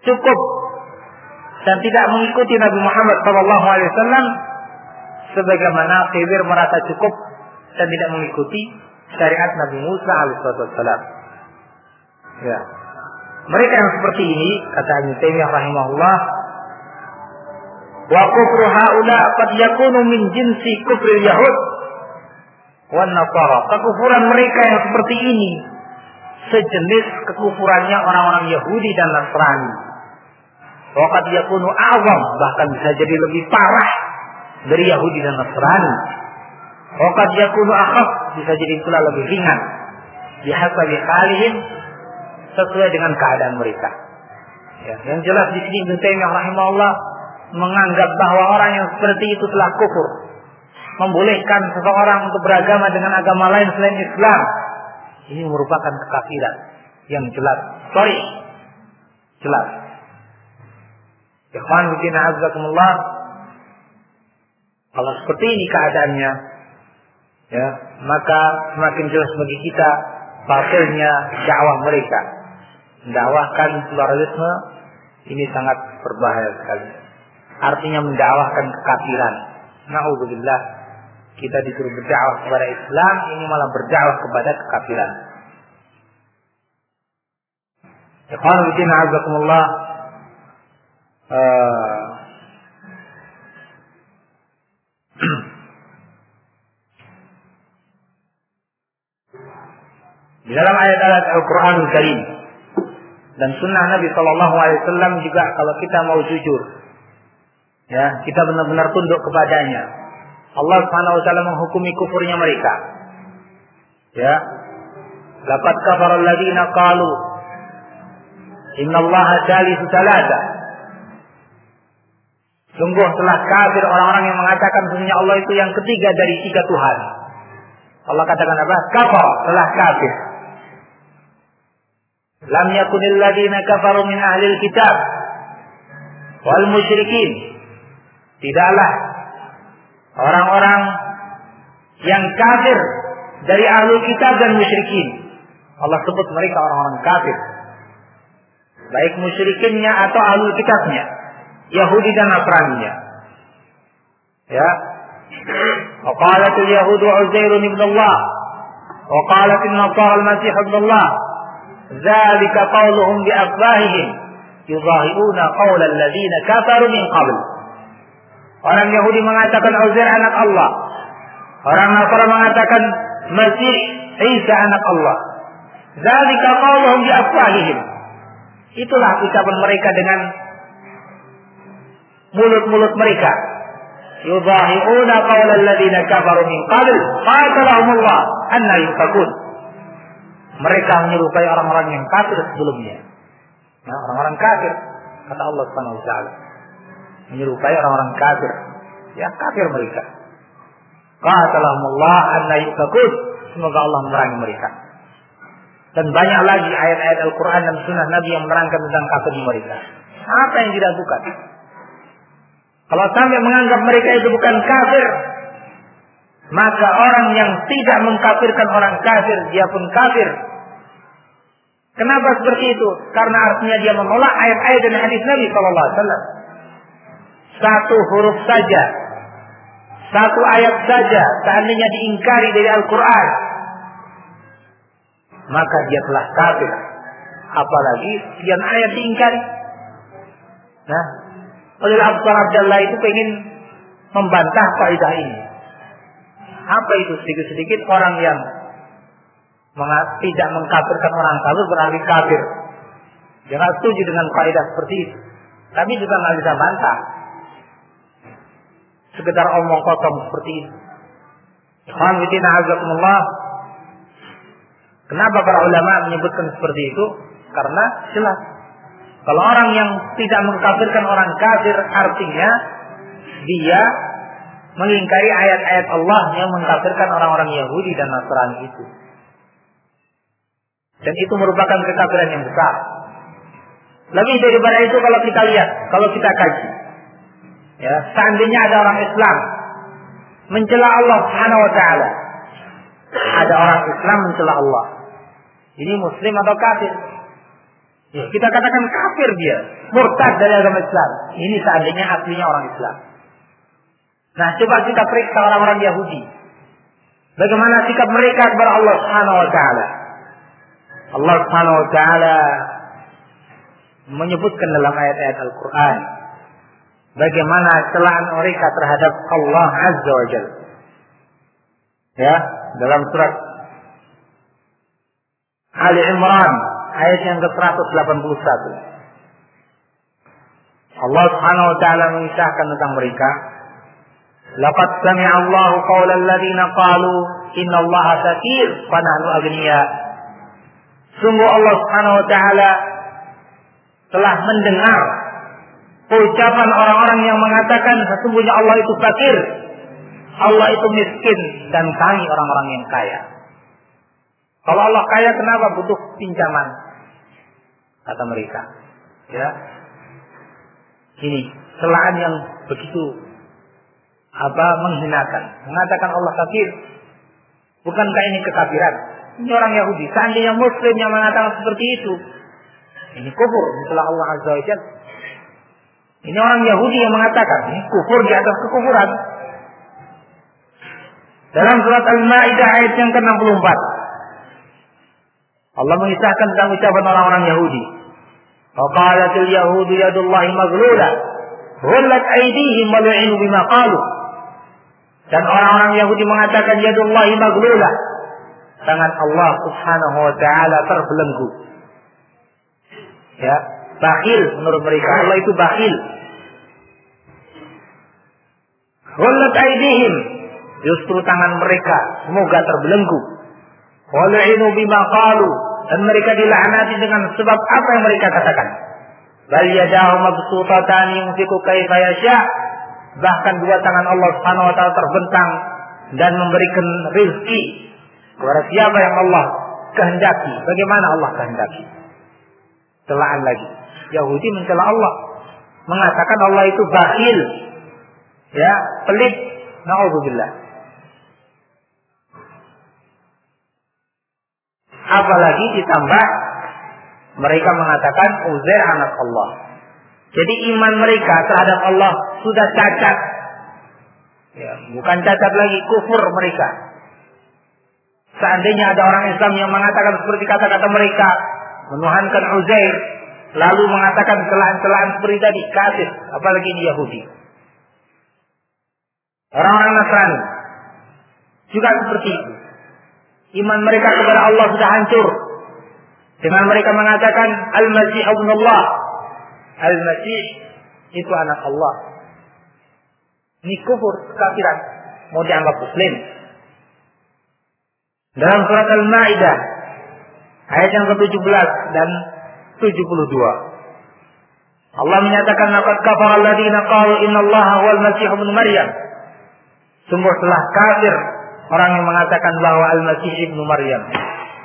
cukup dan tidak mengikuti Nabi Muhammad SAW sebagaimana Khidir merasa cukup dan tidak mengikuti syariat Nabi Musa alaihissalam. Ya. Mereka yang seperti ini kata Ibnu Taimiyah rahimahullah wa kufru haula qad yakunu min jinsi kufri yahud wan nasara. Kekufuran mereka yang seperti ini sejenis kekufurannya orang-orang Yahudi dan Nasrani. Waqad yakunu awam bahkan bisa jadi lebih parah dari Yahudi dan Nasrani. Waqad yakunu akhaf bisa jadi pula lebih ringan. Bihasabi halihim sesuai dengan keadaan mereka. Ya, yang jelas di sini Ibnu Taimiyah rahimahullah menganggap bahwa orang yang seperti itu telah kufur. Membolehkan seseorang untuk beragama dengan agama lain selain Islam. Ini merupakan kekafiran yang jelas. Sorry. Jelas. Ikhwan bikin azakumullah. Kalau seperti ini keadaannya, ya, maka semakin jelas bagi kita batilnya dakwah mereka. Mendakwahkan pluralisme ini sangat berbahaya sekali. Artinya mendakwahkan kekafiran. Nauzubillah. Kita disuruh berdakwah kepada Islam, ini malah berdakwah kepada kekafiran. Ikhwan bikin azakumullah. Uh, Di dalam ayat-ayat Al-Quran Karim dan Sunnah Nabi Shallallahu Alaihi Wasallam juga kalau kita mau jujur, ya kita benar-benar tunduk kepadanya. Allah Subhanahu Wa Taala menghukumi kufurnya mereka. Ya, Lakat kafar alladziina qalu Inna Allah salasa. Sungguh telah kafir orang-orang yang mengatakan sesungguhnya Allah itu yang ketiga dari tiga Tuhan. Allah katakan apa? Kafar, telah kafir Lam yakunil ladina kafaru min ahlil kitab wal musyrikin. Tidaklah orang-orang yang kafir dari ahli kitab dan musyrikin. Allah sebut mereka orang-orang kafir. baik musyrikinnya atau ahli kitabnya, Yahudi dan Nasrani-nya. Ya. وقالت اليهود عزير ابن الله وقالت النصارى المسيح ابن الله Zalika qauluhum bi afwahihim yudhahiuna qaula alladziina kafaru min qabl. Orang Yahudi mengatakan Uzair anak Allah. Orang Nasara mengatakan Masih Isa anak Allah. Zalika qauluhum bi afwahihim. Itulah ucapan mereka dengan mulut-mulut mereka. Yudahiuna qaula alladziina kafaru min qabl. Qatalahumullah anna yufakun. Mereka menyerupai orang-orang yang kafir sebelumnya. Nah, orang-orang kafir kata Allah Subhanahu wa. Menyerupai orang-orang kafir. Ya, kafir mereka. Qatalahumullah anna yufakun. Semoga Allah memerangi mereka. Dan banyak lagi ayat-ayat Al-Quran dan Sunnah Nabi yang menerangkan tentang kafir mereka. Apa yang dilakukan? Kalau sampai menganggap mereka itu bukan kafir, maka orang yang tidak mengkafirkan orang kafir, dia pun kafir. Kenapa seperti itu? Karena artinya dia menolak ayat-ayat dan hadis Nabi Shallallahu Alaihi Wasallam. Satu huruf saja, satu ayat saja, seandainya diingkari dari Al-Quran, maka dia telah kafir. Apalagi sekian ayat diingkari. Nah, oleh Abu Abdullah itu ingin membantah kaidah ini. Apa itu sedikit-sedikit orang yang tidak mengkafirkan orang kafir berarti kafir. Jangan setuju dengan kaidah seperti itu. Tapi juga nggak bisa bantah. Sekedar omong kosong seperti itu. Kenapa para ulama menyebutkan seperti itu? Karena jelas. Kalau orang yang tidak mengkafirkan orang kafir artinya dia mengingkari ayat-ayat Allah yang mengkafirkan orang-orang Yahudi dan Nasrani itu. Dan itu merupakan kekafiran yang besar. Lebih daripada itu kalau kita lihat, kalau kita kaji. Ya, seandainya ada orang Islam mencela Allah Subhanahu wa taala. Ada orang Islam mencela Allah. Ini muslim atau kafir? Ya, kita katakan kafir dia, murtad dari agama Islam. Ini seandainya aslinya orang Islam. Nah, coba kita periksa orang-orang Yahudi. Bagaimana sikap mereka kepada Allah Subhanahu wa taala? Allah Subhanahu wa taala menyebutkan dalam ayat-ayat Al-Qur'an bagaimana celaan mereka terhadap Allah Azza wa Jalla. Ya, dalam surat Ali Imran ayat yang ke-181. Allah Subhanahu wa taala mengisahkan tentang mereka. Laqad sami'a Allah qaula alladziina qalu inna Allah fakir wa nahnu aghniya. Sungguh Allah Subhanahu wa taala telah mendengar ucapan orang-orang yang mengatakan sesungguhnya Allah itu fakir, Allah itu miskin dan kami orang-orang yang kaya. Kalau Allah kaya kenapa butuh pinjaman? Kata mereka. Ya. Ini celaan yang begitu apa menghinakan. Mengatakan Allah kafir. Bukankah ini kekafiran? Ini orang Yahudi. Seandainya Muslim yang mengatakan seperti itu. Ini kufur. Setelah Allah Azza wa Ini orang Yahudi yang mengatakan. Ini kufur di atas kekufuran. Dalam surat Al-Ma'idah ayat yang ke-64. Allah mengisahkan tentang ucapan orang-orang Yahudi. Waqalatil yahudu yadullahi maghlula. Hullat aydihim wa lu'inu bima qalu. Dan orang-orang Yahudi mengatakan yadullahi maghlula. Tangan Allah Subhanahu wa taala terbelenggu. Ya, bakhil menurut mereka. Allah itu bakhil. Hullat aydihim. Justru tangan mereka semoga terbelenggu. Walu'inu bima qalu dan mereka dilaknati dengan sebab apa yang mereka katakan. Bal yadahu mabsutatan yunfiqu kaifa yasha. Bahkan dua tangan Allah Subhanahu wa taala terbentang dan memberikan rezeki kepada siapa yang Allah kehendaki. Bagaimana Allah kehendaki? Celaan lagi. Yahudi mencela Allah. Mengatakan Allah itu bakhil. Ya, pelit. Na'udzubillah. Apalagi ditambah Mereka mengatakan Uzair anak Allah. Jadi iman mereka terhadap Allah sudah cacat. Ya, bukan cacat lagi, kufur mereka. Seandainya ada orang Islam yang mengatakan seperti kata-kata mereka, menuhankan Uzair, lalu mengatakan celahan-celahan seperti tadi, kafir, apalagi ini Yahudi. Orang-orang Nasrani juga seperti itu. Iman mereka kepada Allah sudah hancur. Dengan mereka mengatakan Al-Masih Allah. Al-Masih itu anak Allah. Ini kufur, kafiran. Mau dianggap muslim. Dalam surat Al-Ma'idah ayat yang ke-17 dan 72. Allah menyatakan laqad kafara alladziina qalu innallaha huwal masih ibnu maryam. Sungguh telah kafir orang yang mengatakan bahwa Al-Masih ibnu Maryam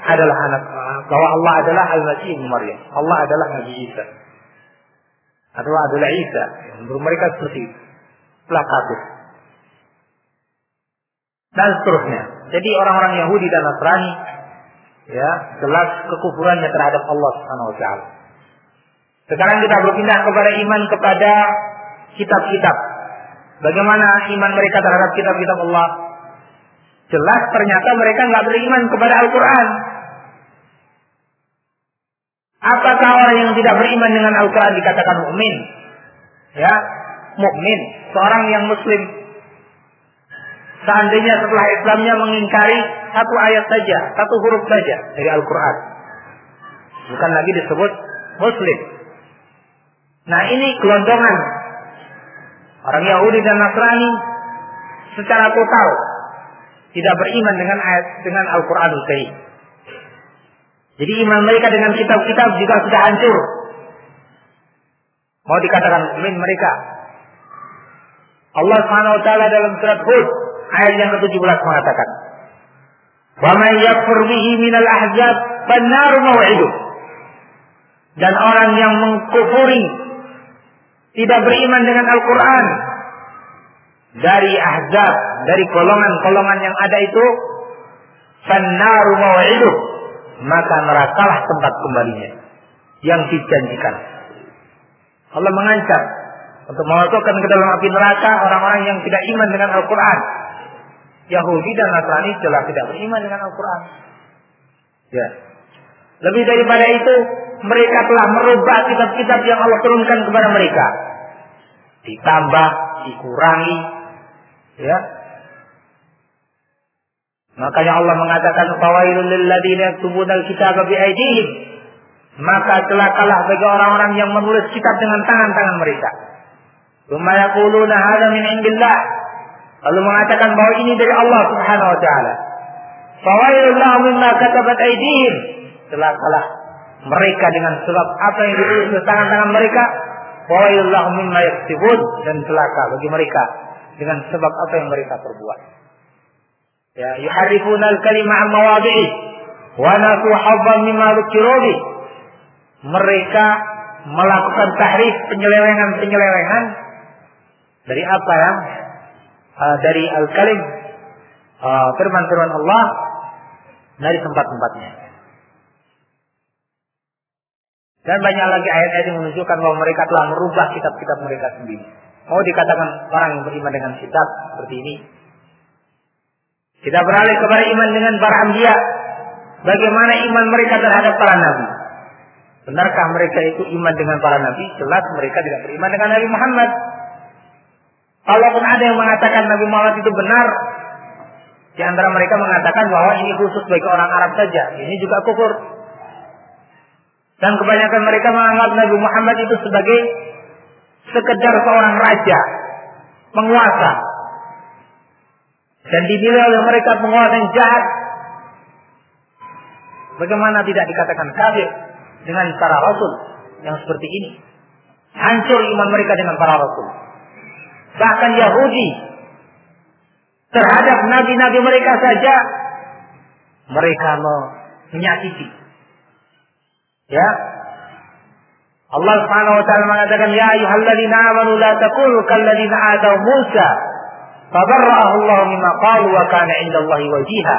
adalah anak bahwa Allah adalah Al-Masih ibnu Maryam. Allah adalah Nabi Isa. Atau adalah Isa. Menurut mereka seperti itu. Telah kafir. Dan seterusnya. Jadi orang-orang Yahudi dan Nasrani ya jelas kekufurannya terhadap Allah Subhanahu wa taala. Sekarang kita berpindah kepada iman kepada kitab-kitab. Bagaimana iman mereka terhadap kitab-kitab Allah? Jelas ternyata mereka nggak beriman kepada Al-Quran. Apakah orang yang tidak beriman dengan Al-Quran dikatakan mukmin? Ya, mukmin, seorang yang Muslim. Seandainya setelah Islamnya mengingkari satu ayat saja, satu huruf saja dari Al-Quran, bukan lagi disebut Muslim. Nah ini gelondongan orang Yahudi dan Nasrani secara total tidak beriman dengan ayat dengan Al-Qur'anul Karim. Jadi iman mereka dengan kitab-kitab juga sudah hancur. Mau dikatakan mukmin mereka. Allah Subhanahu wa taala dalam surat Hud ayat yang ke-17 mengatakan, "Wa yakfur bihi minal ahzab fan-nar maw'iduh." Dan orang yang mengkufuri tidak beriman dengan Al-Qur'an dari ahzab, dari golongan-golongan yang ada itu, fannaru maw'iduh, maka nerakalah tempat kembalinya yang dijanjikan. Allah mengancam untuk memasukkan ke dalam api neraka orang-orang yang tidak iman dengan Al-Quran. Yahudi dan Nasrani jelas tidak beriman dengan Al-Quran. Ya. Lebih daripada itu, mereka telah merubah kitab-kitab yang Allah turunkan kepada mereka. Ditambah, dikurangi, Ya. Makanya Allah mengatakan fawailul lil ladzina yaktubuna al-kitaba bi aydihim. Maka celakalah bagi orang-orang yang menulis kitab dengan tangan-tangan mereka. Tsumma yaquluna hadza min indillah. Lalu mengatakan bahwa ini dari Allah Subhanahu wa taala. Fawailul lahum mimma katabat aydihim. Celakalah mereka dengan sebab apa yang ditulis di tangan-tangan mereka. Fawailul lahum mimma yaktubun dan celaka bagi mereka dengan sebab apa yang mereka perbuat. Ya, yuharifuna al-kalima an mawadhi'i wa nasu habban mimma Mereka melakukan tahrif penyelewengan-penyelewengan dari apa ya? Uh, dari al-kalim uh, firman-firman Allah dari tempat-tempatnya. Dan banyak lagi ayat-ayat yang menunjukkan bahwa mereka telah merubah kitab-kitab mereka sendiri. Mau dikatakan orang yang beriman dengan kitab seperti ini. Kita beralih kepada iman dengan para anbiya. Bagaimana iman mereka terhadap para nabi? Benarkah mereka itu iman dengan para nabi? Jelas mereka tidak beriman dengan Nabi Muhammad. Kalaupun ada yang mengatakan Nabi Muhammad itu benar, di antara mereka mengatakan bahwa ini khusus bagi orang Arab saja. Ini juga kufur. Dan kebanyakan mereka menganggap Nabi Muhammad itu sebagai sekedar seorang raja, penguasa. Dan dinilai oleh mereka penguasa yang jahat. Bagaimana tidak dikatakan kafir dengan para rasul yang seperti ini? Hancur iman mereka dengan para rasul. Bahkan Yahudi terhadap nabi-nabi mereka saja mereka menyakiti. Ya, Allah Subhanahu wa taala mengatakan ya ayyuhalladzina amanu la takunu kalladzina adaw Musa fabarra'ahu Allah mimma qalu wa kana 'indallahi wajiha.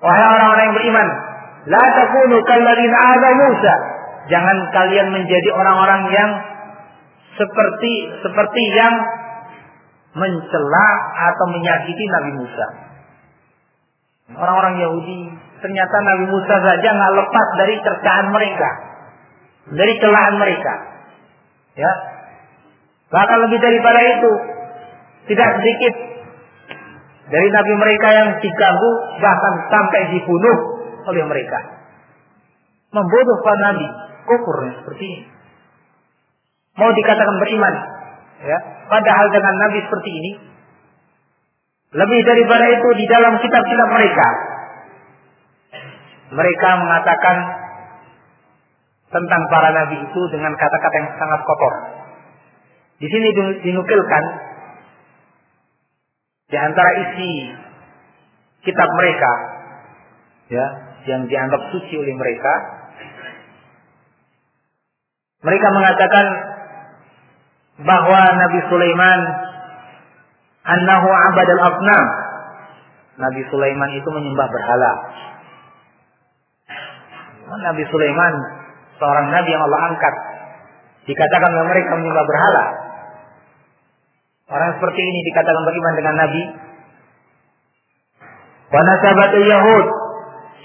Wahai orang-orang yang beriman, la takunu kalladzina adaw Musa. jangan kalian menjadi orang-orang yang seperti seperti yang mencela atau menyakiti Nabi Musa. Orang-orang Yahudi ternyata Nabi Musa saja nggak lepas dari cercaan mereka, dari celaan mereka. Ya, bahkan lebih daripada itu, tidak sedikit dari nabi mereka yang diganggu bahkan sampai dibunuh oleh mereka. Membunuh nabi, kukurnya seperti ini. Mau dikatakan beriman, ya. Padahal dengan nabi seperti ini, lebih daripada itu di dalam kitab-kitab mereka, mereka mengatakan tentang para nabi itu dengan kata-kata yang sangat kotor. Di sini dinukilkan di antara isi kitab mereka ya yang dianggap suci oleh mereka mereka mengatakan bahwa Nabi Sulaiman annahu abadal afnam Nabi Sulaiman itu menyembah berhala Nabi Sulaiman seorang nabi yang Allah angkat dikatakan oleh mereka menyembah berhala Orang seperti ini dikatakan beriman dengan Nabi. Wa nasabatul Yahud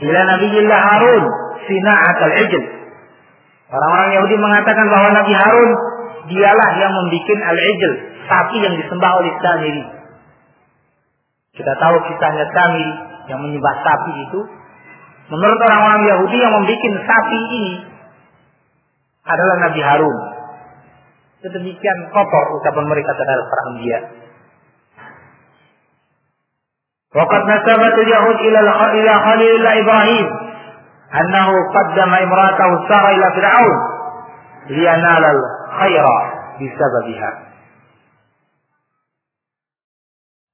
ila Nabiyillah Harun sina'at al-ijl. Orang-orang Yahudi mengatakan bahwa Nabi Harun dialah yang membuat al-ijl, sapi yang disembah oleh Samiri. Kita tahu kisahnya Samiri yang menyembah sapi itu. Menurut orang-orang Yahudi yang membuat sapi ini adalah Nabi Harun. Sedemikian kotor ucapan mereka terhadap para anbiya. Waqad nasabat al-yahud ila Khalilillah Ibrahim annahu qaddama imratahu Sarah ila Fir'aun liyanala al-khaira bisababiha.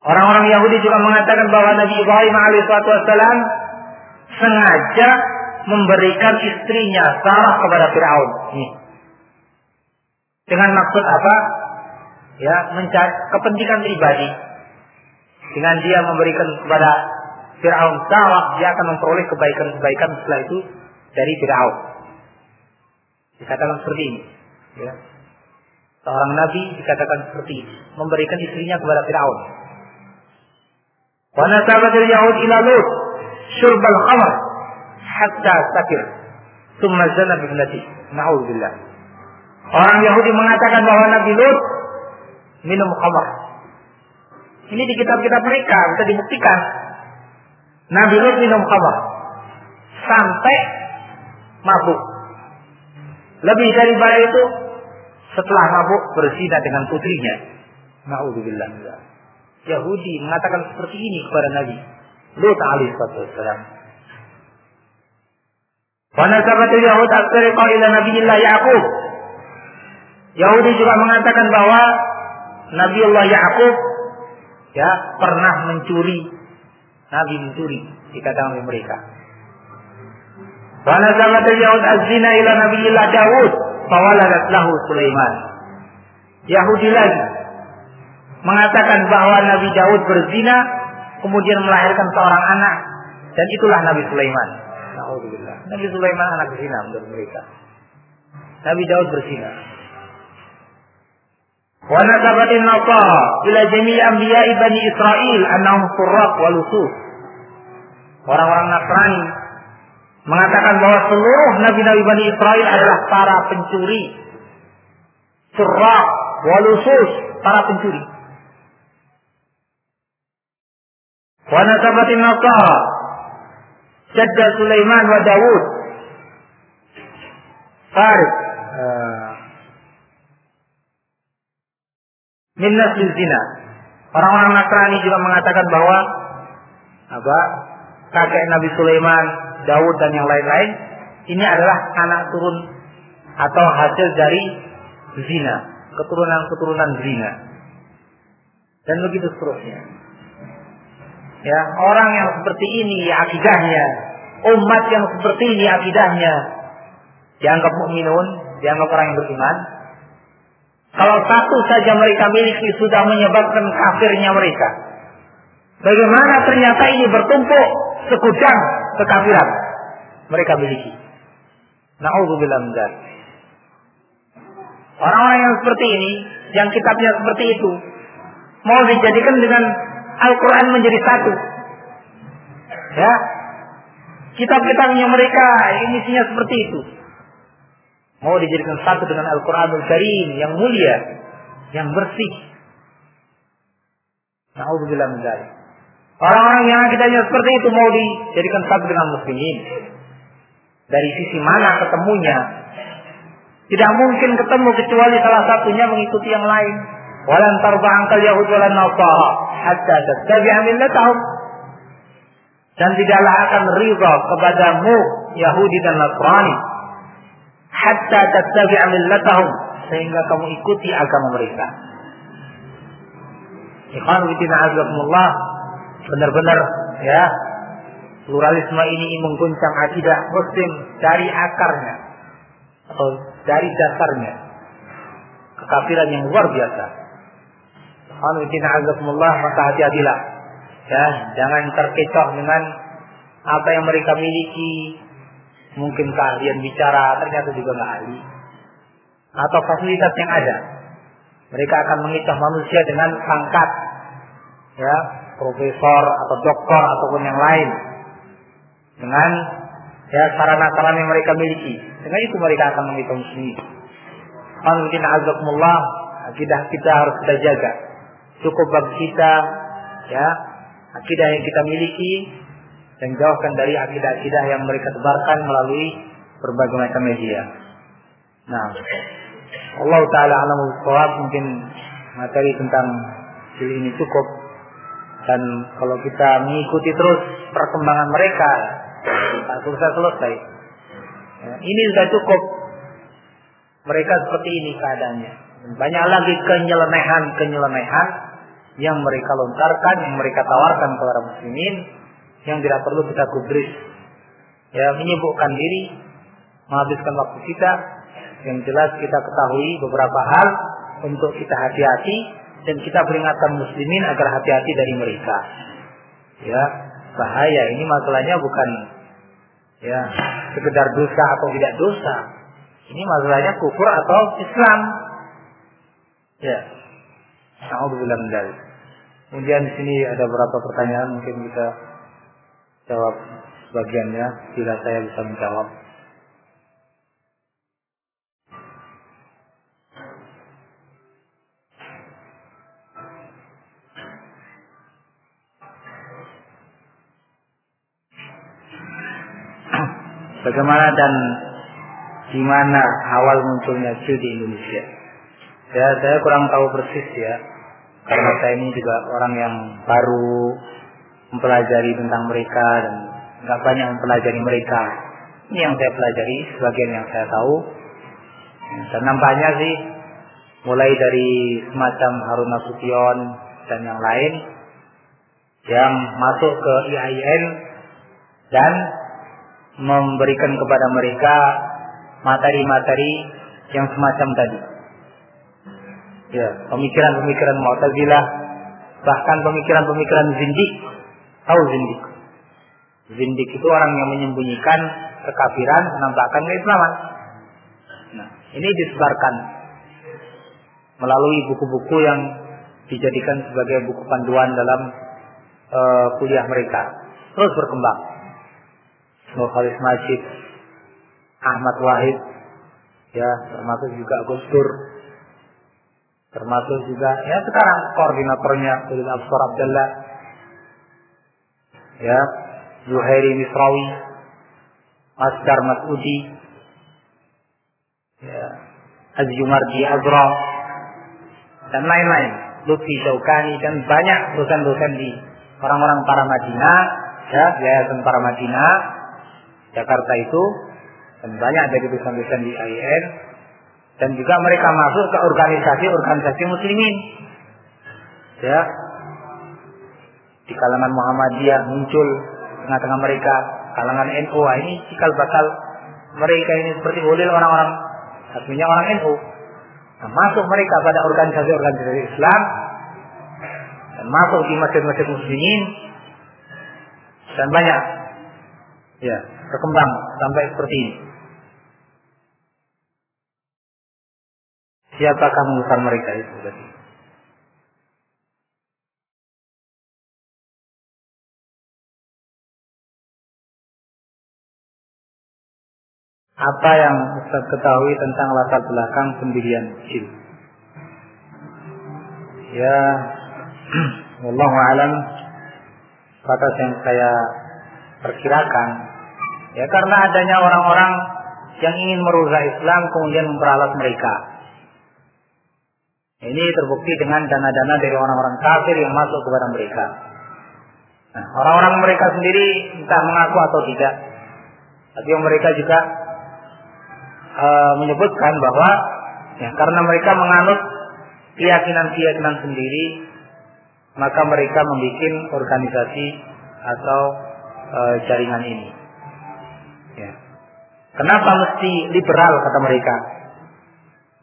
Orang-orang Yahudi juga mengatakan bahwa Nabi Ibrahim alaihissalam sengaja memberikan istrinya Sarah kepada Firaun. Dengan maksud apa? Ya, mencari kepentingan pribadi. Dengan dia memberikan kepada Fir'aun sawah, dia akan memperoleh kebaikan-kebaikan setelah itu dari Fir'aun. Dikatakan seperti ini. Ya. Seorang nabi dikatakan seperti ini. Memberikan istrinya kepada Fir'aun. Wa nasabatil Yahud ila Lut syurbal khamar hatta sakir. Thumma zana bibnati. Na'udzubillah. Orang Yahudi mengatakan bahwa Nabi Lut minum khamar. Ini di kitab-kitab mereka bisa dibuktikan. Nabi Lut minum khamar sampai mabuk. Lebih daripada itu setelah mabuk berzina dengan putrinya. Nauzubillah. Yahudi mengatakan seperti ini kepada Nabi Lut alaihi wasallam. Wa nasabatul Yahud aksariqa ila Nabiyillah Yaqub Yahudi juga mengatakan bahwa Nabiullah Yakub ya pernah mencuri Nabi mencuri dikatakan oleh mereka. Wa nazalat Yahud az-zina ila Nabiullah Daud fawaladat lahu Sulaiman. Yahudi lagi mengatakan bahwa Nabi Daud berzina kemudian melahirkan seorang anak dan itulah Nabi Sulaiman. Nabi Sulaiman anak zina menurut mereka. Nabi Daud berzina. Wa nasabatin nasara ila jami' anbiya'i bani Israel annahum surraq wa. Orang-orang Nasrani mengatakan bahwa seluruh nabi-nabi Bani Israel adalah para pencuri. Surraq wa lusus, para pencuri. Wa nasabatin nasara jadda Sulaiman wa Dawud. Farid. min zina. Orang-orang Nasrani juga mengatakan bahwa apa kakek Nabi Sulaiman, Daud dan yang lain-lain ini adalah anak turun atau hasil dari zina, keturunan-keturunan zina. Dan begitu seterusnya. Ya, orang yang seperti ini akidahnya, umat yang seperti ini akidahnya dianggap mukminun, dianggap orang yang beriman, kalau satu saja mereka miliki sudah menyebabkan kafirnya mereka. Bagaimana ternyata ini bertumpuk sekujang kekafiran mereka miliki. Nauzubillah Orang-orang yang seperti ini, yang kitabnya seperti itu, mau dijadikan dengan Al-Quran menjadi satu. Ya, kitab-kitabnya mereka isinya seperti itu. Mau dijadikan satu dengan Al-Quranul Karim yang mulia, yang bersih. Nauzubillah Orang-orang yang kitanya seperti itu mau dijadikan satu dengan muslimin. Dari sisi mana ketemunya? Tidak mungkin ketemu kecuali salah satunya mengikuti yang lain. Walan tarba angkal Yahud walan Nasara hatta tattabi'a millatahum. Dan tidaklah akan ridha kepadamu Yahudi dan Nasrani hatta tattabi'a millatahum sehingga kamu ikuti agama mereka. Ikhwan fillah benar-benar ya pluralisme ini mengguncang akidah muslim dari akarnya atau dari dasarnya. Kekafiran yang luar biasa. Alhamdulillah maka hati-hatilah. Ya jangan terkecoh dengan apa yang mereka miliki. Mungkin keahlian bicara ternyata juga nggak ahli. Atau fasilitas yang ada. Mereka akan mengikat manusia dengan pangkat. Ya profesor atau doktor ataupun yang lain. Dengan ya sarana-sarana yang mereka miliki. Dengan itu mereka akan mengikat muslim mungkin azakumullah akidah kita harus kita jaga. Cukup bagi kita ya akidah yang kita miliki dan jauhkan dari akidah-akidah yang mereka tebarkan melalui berbagai macam media. Nah, Allah Taala alamu mungkin materi tentang ini cukup dan kalau kita mengikuti terus perkembangan mereka tak selesai selesai. Ya, ini sudah cukup. Mereka seperti ini keadaannya. Banyak lagi kenyelenehan-kenyelenehan yang mereka lontarkan, yang mereka tawarkan kepada muslimin yang tidak perlu kita gubris. Ya, menyibukkan diri, menghabiskan waktu kita, yang jelas kita ketahui beberapa hal untuk kita hati-hati dan kita peringatkan muslimin agar hati-hati dari mereka. Ya, bahaya ini masalahnya bukan ya sekedar dosa atau tidak dosa. Ini masalahnya kufur atau Islam. Ya. Alhamdulillah Kemudian di sini ada beberapa pertanyaan mungkin kita jawab sebagiannya bila saya bisa menjawab. Bagaimana dan di mana awal munculnya Q di Indonesia? Ya, saya kurang tahu persis ya, karena saya ini juga orang yang baru mempelajari tentang mereka dan nggak banyak mempelajari mereka. Ini yang saya pelajari, sebagian yang saya tahu. Dan nampaknya sih mulai dari semacam Harun Nasution dan yang lain yang masuk ke IAIN dan memberikan kepada mereka materi-materi yang semacam tadi. Ya, pemikiran-pemikiran Mu'tazilah, bahkan pemikiran-pemikiran zindik Tahu zindik? Zindik itu orang yang menyembunyikan kekafiran, menampakkan keislaman. Nah, ini disebarkan melalui buku-buku yang dijadikan sebagai buku panduan dalam uh, kuliah mereka. Terus berkembang. Nur Khalis Majid, Ahmad Wahid, ya termasuk juga Gus Dur, termasuk juga ya sekarang koordinatornya Ulil Absar Abdullah ya Zuhairi Misrawi Asdar Masudi ya Azjumardi Azra dan lain-lain. Lutfi Syaukani dan banyak dosen-dosen di orang-orang para Madinah ya yayasan para Madinah Jakarta itu dan banyak dari dosen-dosen di IAIN dan juga mereka masuk ke organisasi-organisasi muslimin. Ya. Di kalangan Muhammadiyah muncul tengah-tengah mereka kalangan NU ini cikal bakal mereka ini seperti boleh orang-orang. Artinya orang NU nah, masuk mereka pada organisasi-organisasi Islam dan masuk di masjid-masjid muslimin dan banyak. Ya berkembang sampai seperti ini Siapakah membesar mereka itu tadi? Apa yang Ustaz ketahui tentang latar belakang pendirian jin? Ya, Wallahu alam kata yang saya perkirakan ya karena adanya orang-orang yang ingin merusak Islam kemudian memperalat mereka. Ini terbukti dengan dana-dana dari orang-orang kafir yang masuk kepada mereka. Nah, orang-orang mereka sendiri entah mengaku atau tidak, tapi mereka juga uh, menyebutkan bahwa ya, karena mereka menganut keyakinan-keyakinan sendiri, maka mereka membuat organisasi atau uh, jaringan ini. Ya. Kenapa mesti liberal kata mereka?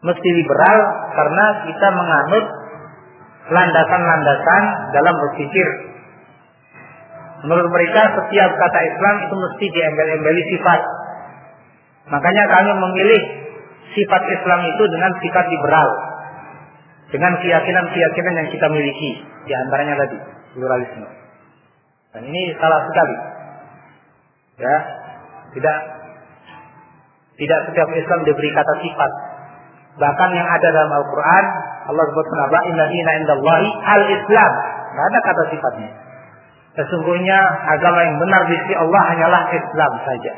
Mesti liberal karena kita menganut landasan-landasan dalam berpikir. Menurut mereka setiap kata Islam itu mesti diembel-embeli sifat. Makanya kami memilih sifat Islam itu dengan sifat liberal. Dengan keyakinan-keyakinan yang kita miliki. Di antaranya tadi, pluralisme. Dan ini salah sekali. Ya, tidak tidak setiap Islam diberi kata sifat. Bahkan yang ada dalam Al-Quran, Allah sebutkan apa? Inna indallahi al-Islam. Tidak ada kata sifatnya. Sesungguhnya agama yang benar di sisi Allah hanyalah Islam saja.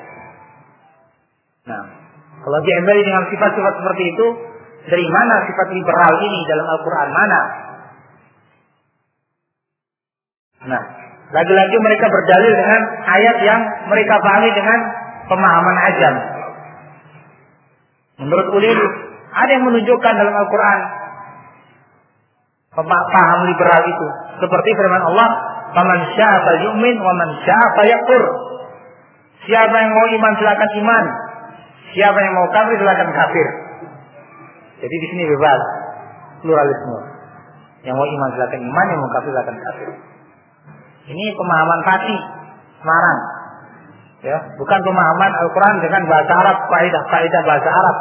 Nah, kalau diembeli dengan sifat-sifat seperti itu, dari mana sifat liberal ini dalam Al-Quran? Mana? Nah, lagi-lagi mereka berdalil dengan ayat yang mereka pahami dengan pemahaman ajam. Menurut ulil, ada yang menunjukkan dalam Al-Quran paham liberal itu. Seperti firman Allah, "Faman syaa'a yu'min wa man syaa'a yakfur." Siapa yang mau iman silakan iman. Siapa yang mau kafir silakan kafir. Jadi di sini bebas pluralisme. Yang mau iman silakan iman, yang mau kafir silakan kafir. Ini pemahaman Fatih Semarang. Ya, bukan pemahaman Al-Quran dengan bahasa Arab, kaidah-kaidah bahasa Arab.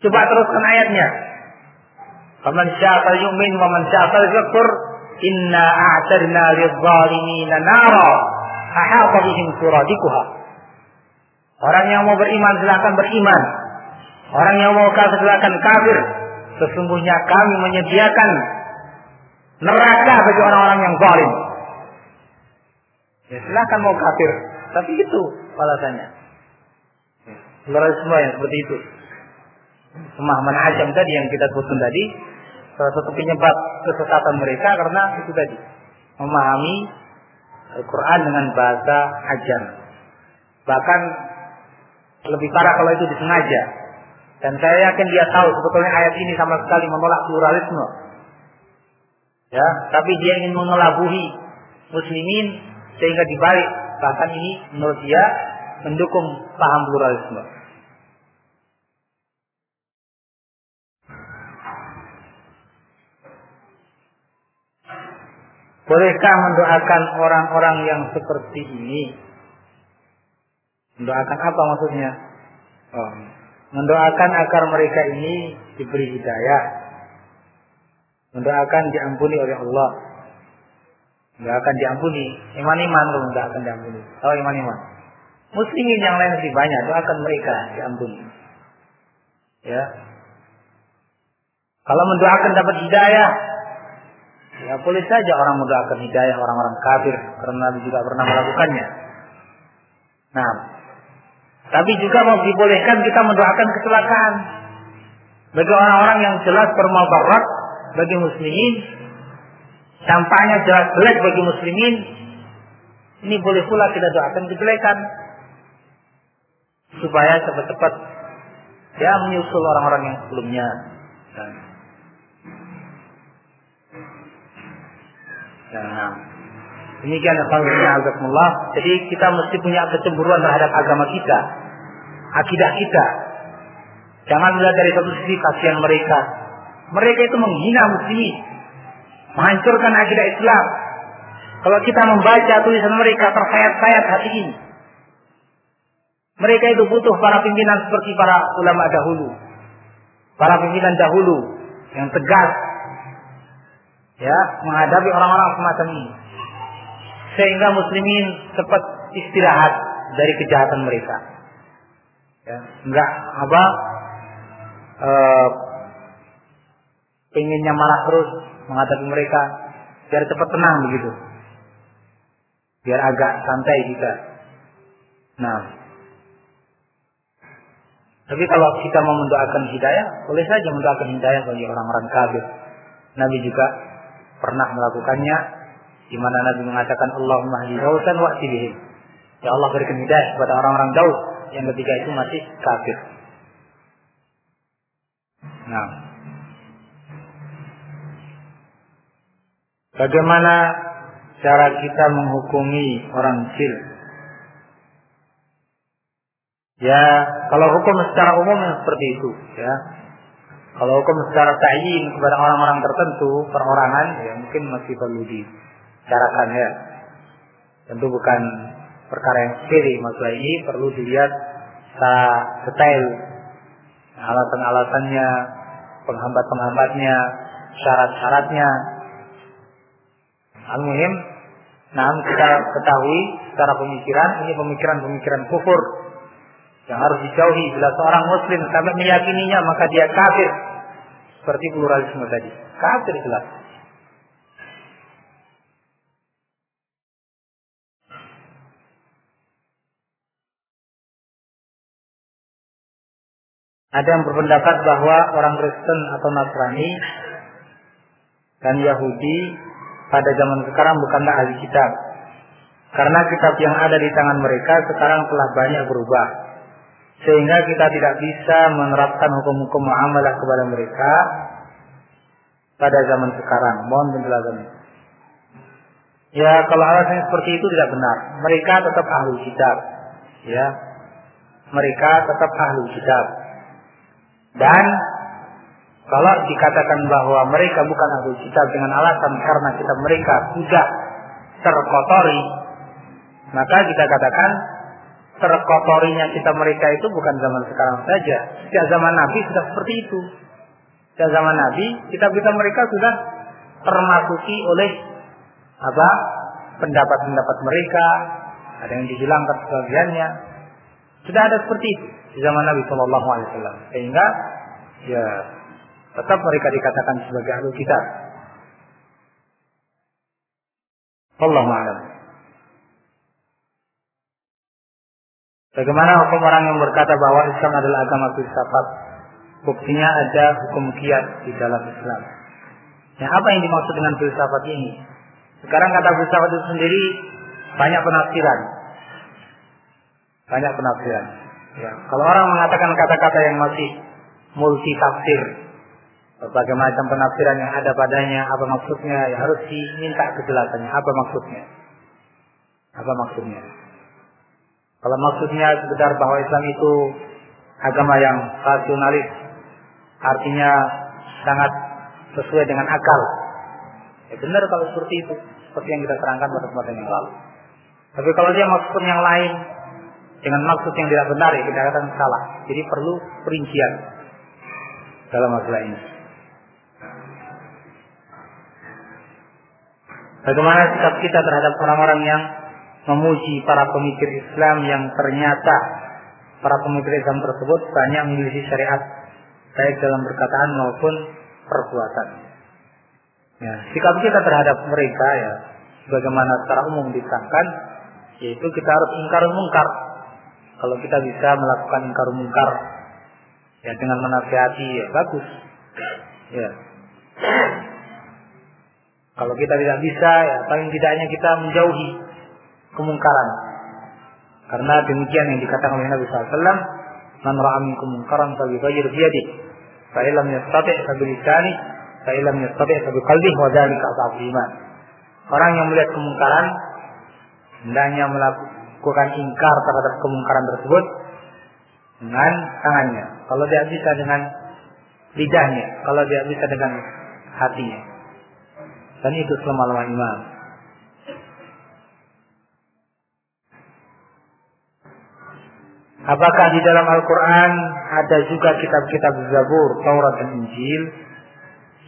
Coba teruskan ayatnya. Faman syaa'a yu'min wa man syaa'a yakfur inna a'tadna lidh-dhalimina nara ahata bihim suradikuha. Orang yang mau beriman silakan beriman. Orang yang mau kafir silakan kafir. Sesungguhnya kami menyediakan neraka bagi orang-orang yang zalim. Ya silahkan mau kafir, tapi itu balasannya. semua yang seperti itu. Pemahaman ajam tadi yang kita sebutkan tadi, salah satu penyebab kesesatan mereka karena itu tadi memahami Al-Quran dengan bahasa ajam. Bahkan lebih parah kalau itu disengaja. Dan saya yakin dia tahu sebetulnya ayat ini sama sekali menolak pluralisme ya tapi dia ingin mengelabuhi muslimin sehingga dibalik bahkan ini menurut dia mendukung paham pluralisme Bolehkah mendoakan orang-orang yang seperti ini? Mendoakan apa maksudnya? Oh, mendoakan agar mereka ini diberi hidayah mendoakan diampuni oleh Allah. Mendoakan diampuni. Iman-iman kalau mendoakan diampuni. Oh iman-iman. Muslimin yang lain lebih banyak doakan mereka diampuni. Ya. Kalau mendoakan dapat hidayah, ya boleh saja orang mendoakan hidayah orang-orang kafir karena Nabi juga pernah melakukannya. Nah, tapi juga mau dibolehkan kita mendoakan kecelakaan bagi orang-orang yang jelas bermabarat bagi muslimin, sampahnya jelas jelek bagi muslimin, ini boleh pula kita doakan kejelekan supaya cepat-cepat ya menyusul orang-orang yang sebelumnya. Nah, demikian Allah. Jadi kita mesti punya kecemburuan terhadap agama kita, akidah kita. Jangan melihat dari satu sisi kasihan mereka, mereka itu menghina muslimin. Menghancurkan akidah Islam. Kalau kita membaca tulisan mereka tersayat-sayat hati ini. Mereka itu butuh para pimpinan seperti para ulama dahulu. para pimpinan dahulu yang tegas ya menghadapi orang-orang semacam ini sehingga muslimin cepat istirahat dari kejahatan mereka ya enggak apa eh, inginnya marah terus menghadapi mereka biar cepat tenang begitu. Biar agak santai juga nah. Tapi kalau kita mau mendoakan hidayah boleh saja mendoakan hidayah bagi orang-orang kafir. Nabi juga pernah melakukannya di mana Nabi mengatakan Allahumma hdi dausan wa bihim ya Allah berikan hidayah kepada orang-orang Daud yang ketiga itu masih kafir. Nah Bagaimana cara kita menghukumi orang kecil? Ya, kalau hukum secara umum seperti itu, ya. Kalau hukum secara ta'yin kepada orang-orang tertentu, perorangan, ya mungkin masih perlu dicarakan ya. Tentu bukan perkara yang sepele masalah ini perlu dilihat secara detail alasan-alasannya, penghambat-penghambatnya, syarat-syaratnya, Al-Muhim, nah kita ketahui secara pemikiran, ini pemikiran-pemikiran kufur yang harus dijauhi. Bila seorang muslim sampai meyakininya, maka dia kafir. Seperti pluralisme tadi. Kafir jelas. Ada yang berpendapat bahwa orang Kristen atau Nasrani dan Yahudi pada zaman sekarang bukanlah ahli kitab. Karena kitab yang ada di tangan mereka sekarang telah banyak berubah. Sehingga kita tidak bisa menerapkan hukum-hukum muamalah kepada mereka pada zaman sekarang. Mohon penjelasannya. Ya, kalau alasannya seperti itu tidak benar. Mereka tetap ahli kitab. Ya. Mereka tetap ahli kitab. Dan kalau dikatakan bahwa mereka bukan ahli kitab dengan alasan karena kita mereka sudah terkotori, maka kita katakan terkotorinya kita mereka itu bukan zaman sekarang saja. Sejak zaman Nabi sudah seperti itu. Sejak zaman Nabi, kita kita mereka sudah termasuki oleh apa pendapat-pendapat mereka, ada yang dihilangkan sebagiannya. Sudah ada seperti itu di zaman Nabi Shallallahu Alaihi Wasallam. Sehingga ya tetap mereka dikatakan sebagai ahli kitab. Allah a'lam. Bagaimana hukum orang yang berkata bahwa Islam adalah agama filsafat? Buktinya ada hukum kiat di dalam Islam. Ya, apa yang dimaksud dengan filsafat ini? Sekarang kata filsafat itu sendiri banyak penafsiran. Banyak penafsiran. Ya, kalau orang mengatakan kata-kata yang masih multi tafsir, berbagai macam penafsiran yang ada padanya, apa maksudnya, ya harus diminta kejelasannya, apa maksudnya. Apa maksudnya? Kalau maksudnya sekedar bahwa Islam itu agama yang rasionalis, artinya sangat sesuai dengan akal. Ya benar kalau seperti itu, seperti yang kita terangkan pada kesempatan yang lalu. Tapi kalau dia maksud yang lain, dengan maksud yang tidak benar ya kita katakan salah. Jadi perlu perincian dalam masalah ini. Bagaimana sikap kita terhadap orang-orang yang memuji para pemikir Islam yang ternyata para pemikir Islam tersebut banyak memiliki syariat baik dalam perkataan maupun perbuatan. Ya, sikap kita terhadap mereka ya bagaimana secara umum diterangkan yaitu kita harus ingkar mungkar. Kalau kita bisa melakukan ingkar mungkar ya dengan menasihati ya bagus. Ya. Kalau kita tidak bisa, ya paling tidaknya kita menjauhi kemungkaran. Karena demikian yang dikatakan oleh Nabi SAW, Man ra'a minkum munkaran falyughayyir bi yadihi, fa illam yastati' fa bi lisani, fa illam yastati' fa bi qalbihi wa dzalika iman. Orang yang melihat kemungkaran hendaknya melakukan ingkar terhadap kemungkaran tersebut dengan tangannya. Kalau dia bisa dengan lidahnya, kalau dia bisa dengan hatinya. Dan itu selama-lama iman. Apakah di dalam Al-Quran ada juga kitab-kitab Zabur, Taurat dan Injil?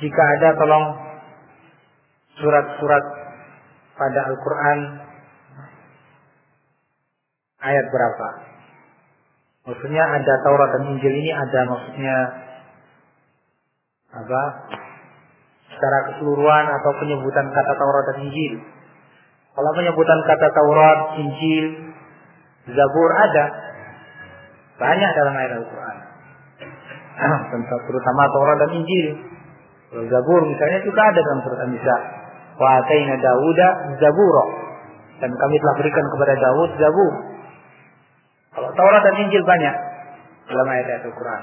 Jika ada tolong surat-surat pada Al-Quran ayat berapa? Maksudnya ada Taurat dan Injil ini ada maksudnya apa? Secara keseluruhan atau penyebutan kata Taurat dan Injil. Kalau penyebutan kata Taurat, Injil, Zabur ada, banyak dalam ayat Al-Quran. Terutama Taurat dan Injil. Zabur misalnya juga ada dalam surat An-Nisa. Wa ataina Dawuda Zabura. Dan kami telah berikan kepada Dawud Zabur. Kalau Taurat dan Injil banyak dalam ayat-ayat Al-Quran.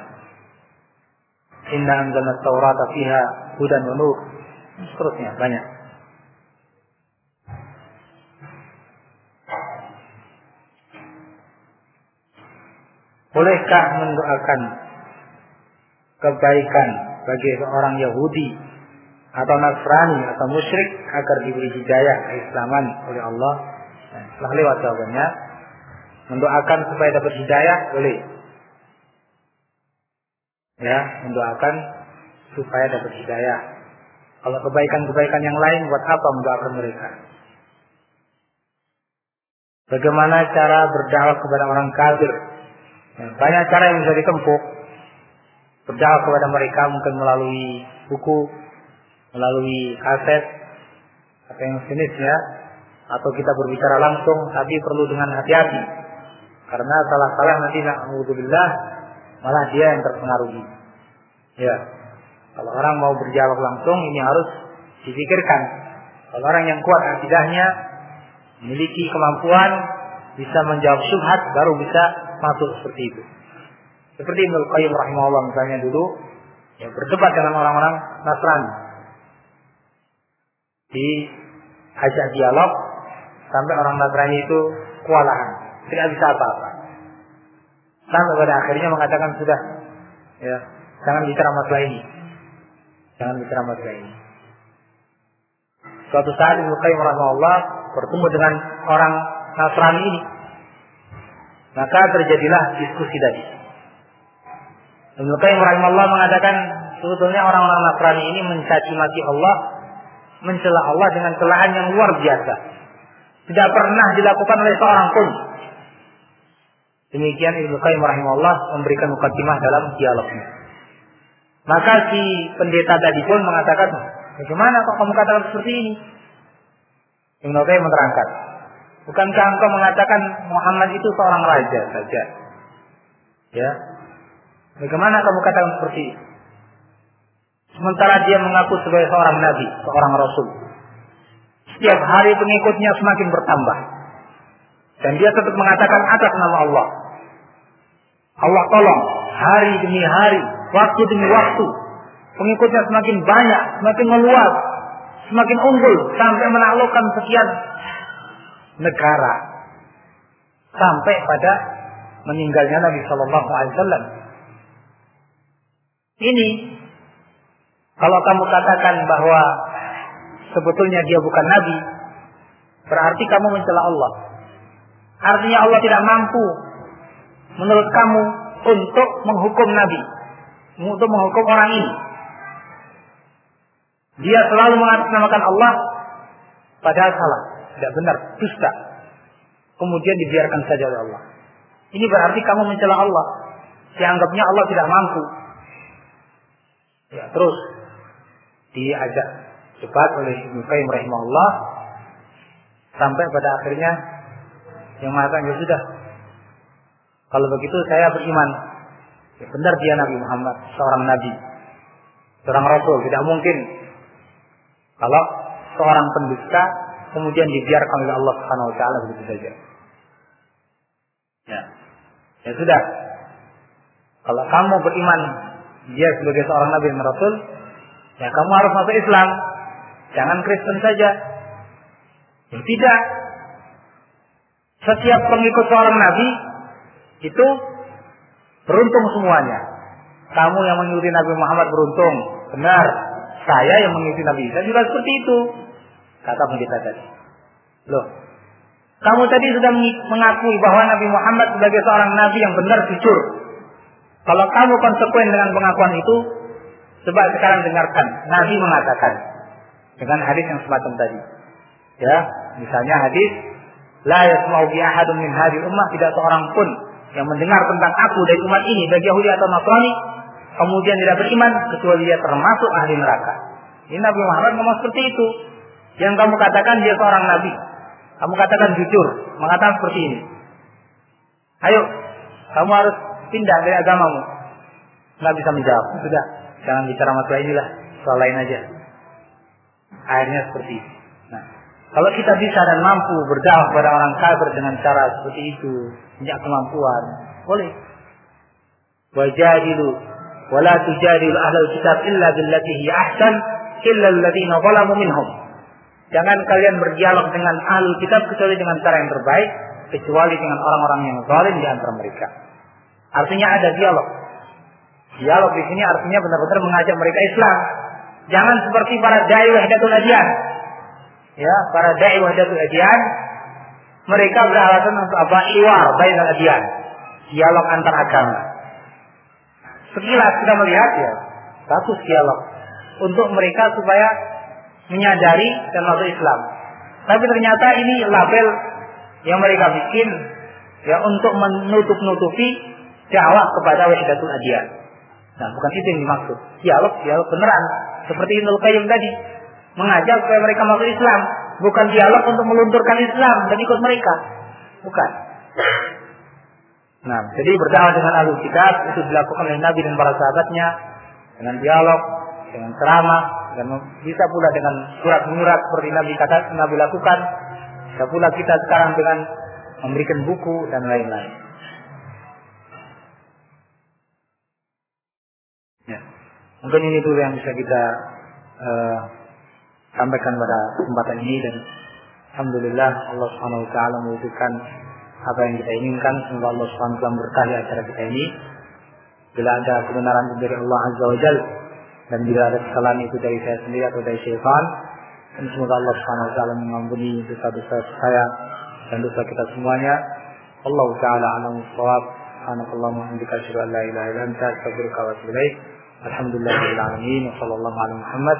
Inna anzalna Taurata fiha hudan wa nur. Seterusnya banyak. Bolehkah mendoakan kebaikan bagi seorang Yahudi atau Nasrani atau musyrik agar diberi hidayah keislaman oleh Allah? Nah, setelah lewat jawabannya, mendoakan supaya dapat hidayah boleh. Ya, mendoakan supaya dapat hidayah. Kalau kebaikan-kebaikan yang lain buat apa mendoakan mereka? Bagaimana cara berdakwah kepada orang kafir Ya, banyak cara yang bisa ditempuh. Berdakwah kepada mereka mungkin melalui buku, melalui kaset, atau yang sejenisnya, atau kita berbicara langsung, tapi perlu dengan hati-hati. Karena salah-salah nanti na'udzubillah malah dia yang terpengaruhi. Ya. Kalau orang mau berjawab langsung ini harus dipikirkan. Kalau orang yang kuat akidahnya memiliki kemampuan bisa menjawab syubhat baru bisa masuk seperti itu. Seperti Ibnu Qayyim rahimahullah misalnya dulu ya berdebat dengan orang-orang Nasrani. Di ajak dialog sampai orang Nasrani itu kewalahan, tidak bisa apa-apa. Sampai pada akhirnya mengatakan sudah ya, jangan bicara masalah ini. Jangan masalah ini. Suatu saat Ibnu Qayyim rahimahullah bertemu dengan orang Nasrani ini maka terjadilah diskusi tadi. Ibnu Qayyim rahimahullah mengatakan sebetulnya orang-orang Nasrani ini mencaci maki Allah, mencela Allah dengan celaan yang luar biasa. Tidak pernah dilakukan oleh seorang pun. Demikian Ibnu Qayyim rahimahullah memberikan mukadimah dalam dialognya. Maka si pendeta tadi pun mengatakan, bagaimana kok kamu katakan seperti ini? Ibnu Qayyim menerangkan, Bukankah engkau mengatakan Muhammad itu seorang raja saja? Ya. Bagaimana kamu katakan seperti itu? Sementara dia mengaku sebagai seorang nabi, seorang rasul. Setiap hari pengikutnya semakin bertambah. Dan dia tetap mengatakan atas nama Allah. Allah tolong hari demi hari, waktu demi waktu. Pengikutnya semakin banyak, semakin meluas, semakin unggul sampai menaklukkan sekian negara sampai pada meninggalnya Nabi Shallallahu Alaihi Wasallam. Ini kalau kamu katakan bahwa sebetulnya dia bukan Nabi, berarti kamu mencela Allah. Artinya Allah tidak mampu menurut kamu untuk menghukum Nabi, untuk menghukum orang ini. Dia selalu mengatasnamakan Allah padahal salah tidak benar, dusta. Kemudian dibiarkan saja oleh Allah. Ini berarti kamu mencela Allah. Dianggapnya Allah tidak mampu. Ya, terus diajak cepat oleh Ibnu Qayyim rahimahullah sampai pada akhirnya yang mengatakan ya sudah kalau begitu saya beriman ya benar dia Nabi Muhammad seorang nabi seorang rasul tidak mungkin kalau seorang pendusta kemudian dibiarkan oleh Allah Subhanahu wa taala begitu saja. Ya. Ya sudah. Kalau kamu beriman dia sebagai seorang nabi dan rasul, ya kamu harus masuk Islam. Jangan Kristen saja. Ya, tidak. Setiap pengikut seorang nabi itu beruntung semuanya. Kamu yang mengikuti Nabi Muhammad beruntung. Benar. Saya yang mengikuti Nabi Isa juga seperti itu. Kata pendeta tadi. Loh, Kamu tadi sudah mengakui bahwa Nabi Muhammad sebagai seorang nabi yang benar jujur. Kalau kamu konsekuen dengan pengakuan itu, coba sekarang dengarkan. Nabi mengatakan dengan hadis yang semacam tadi. Ya, misalnya hadis la yasma'u bi ahadun min ummah tidak seorang pun yang mendengar tentang aku dari umat ini baik Yahudi atau Nasrani kemudian tidak beriman kecuali dia termasuk ahli neraka. Ini Nabi Muhammad ngomong seperti itu. Yang kamu katakan dia seorang nabi. Kamu katakan jujur, mengatakan seperti ini. Ayo, kamu harus pindah dari agamamu. Nggak bisa menjawab. Sudah, jangan bicara masalah inilah, soal lain aja. Akhirnya seperti itu. Kalau kita bisa dan mampu berdakwah kepada orang kafir dengan cara seperti itu, punya kemampuan, boleh. Wajadilu wala tujadilu ahlul kitab illa billati hi ahsan illa alladziina zalamu minhum. Jangan kalian berdialog dengan ahlul kitab kecuali dengan cara yang terbaik, kecuali dengan orang-orang yang zalim di antara mereka. Artinya ada dialog. Dialog di sini artinya benar-benar mengajak mereka Islam. Jangan seperti para dai wahdatul adyan. Ya, para dai wahdatul adyan mereka beralasan untuk apa? Iwar bainal adyan. Dialog antar agama. Sekilas kita melihat ya, satu dialog untuk mereka supaya menyadari dan masuk Islam. Tapi ternyata ini label yang mereka bikin ya untuk menutup-nutupi dakwah kepada wahdatul adyan. Nah, bukan itu yang dimaksud. Dialog, dialog beneran. Seperti Ibnu Qayyim tadi, mengajak supaya mereka masuk Islam, bukan dialog untuk melunturkan Islam dan ikut mereka. Bukan. Nah, jadi berdakwah dengan ahli kitab itu dilakukan oleh Nabi dan para sahabatnya dengan dialog, dengan ceramah, dan bisa pula dengan surat menyurat seperti Nabi kata Nabi lakukan. Bisa pula kita sekarang dengan memberikan buku dan lain-lain. Ya. Mungkin ini dulu yang bisa kita uh, sampaikan pada kesempatan ini dan Alhamdulillah Allah Subhanahu Wa Taala mewujudkan apa yang kita inginkan. Semoga Allah Subhanahu Wa Taala berkahi acara kita ini. Bila ada kebenaran dari Allah Azza wa Jalla dan bila ada kesalahan itu dari saya sendiri atau dari syaitan dan semoga Allah Subhanahu wa taala mengampuni dosa-dosa saya dan dosa kita semuanya. Allah taala alam shawab subhanallahi wa bihamdika asyhadu an la ilaha illa anta astaghfiruka wa atubu ilaik. Alhamdulillahil alamin. Wa sallallahu ala muhammad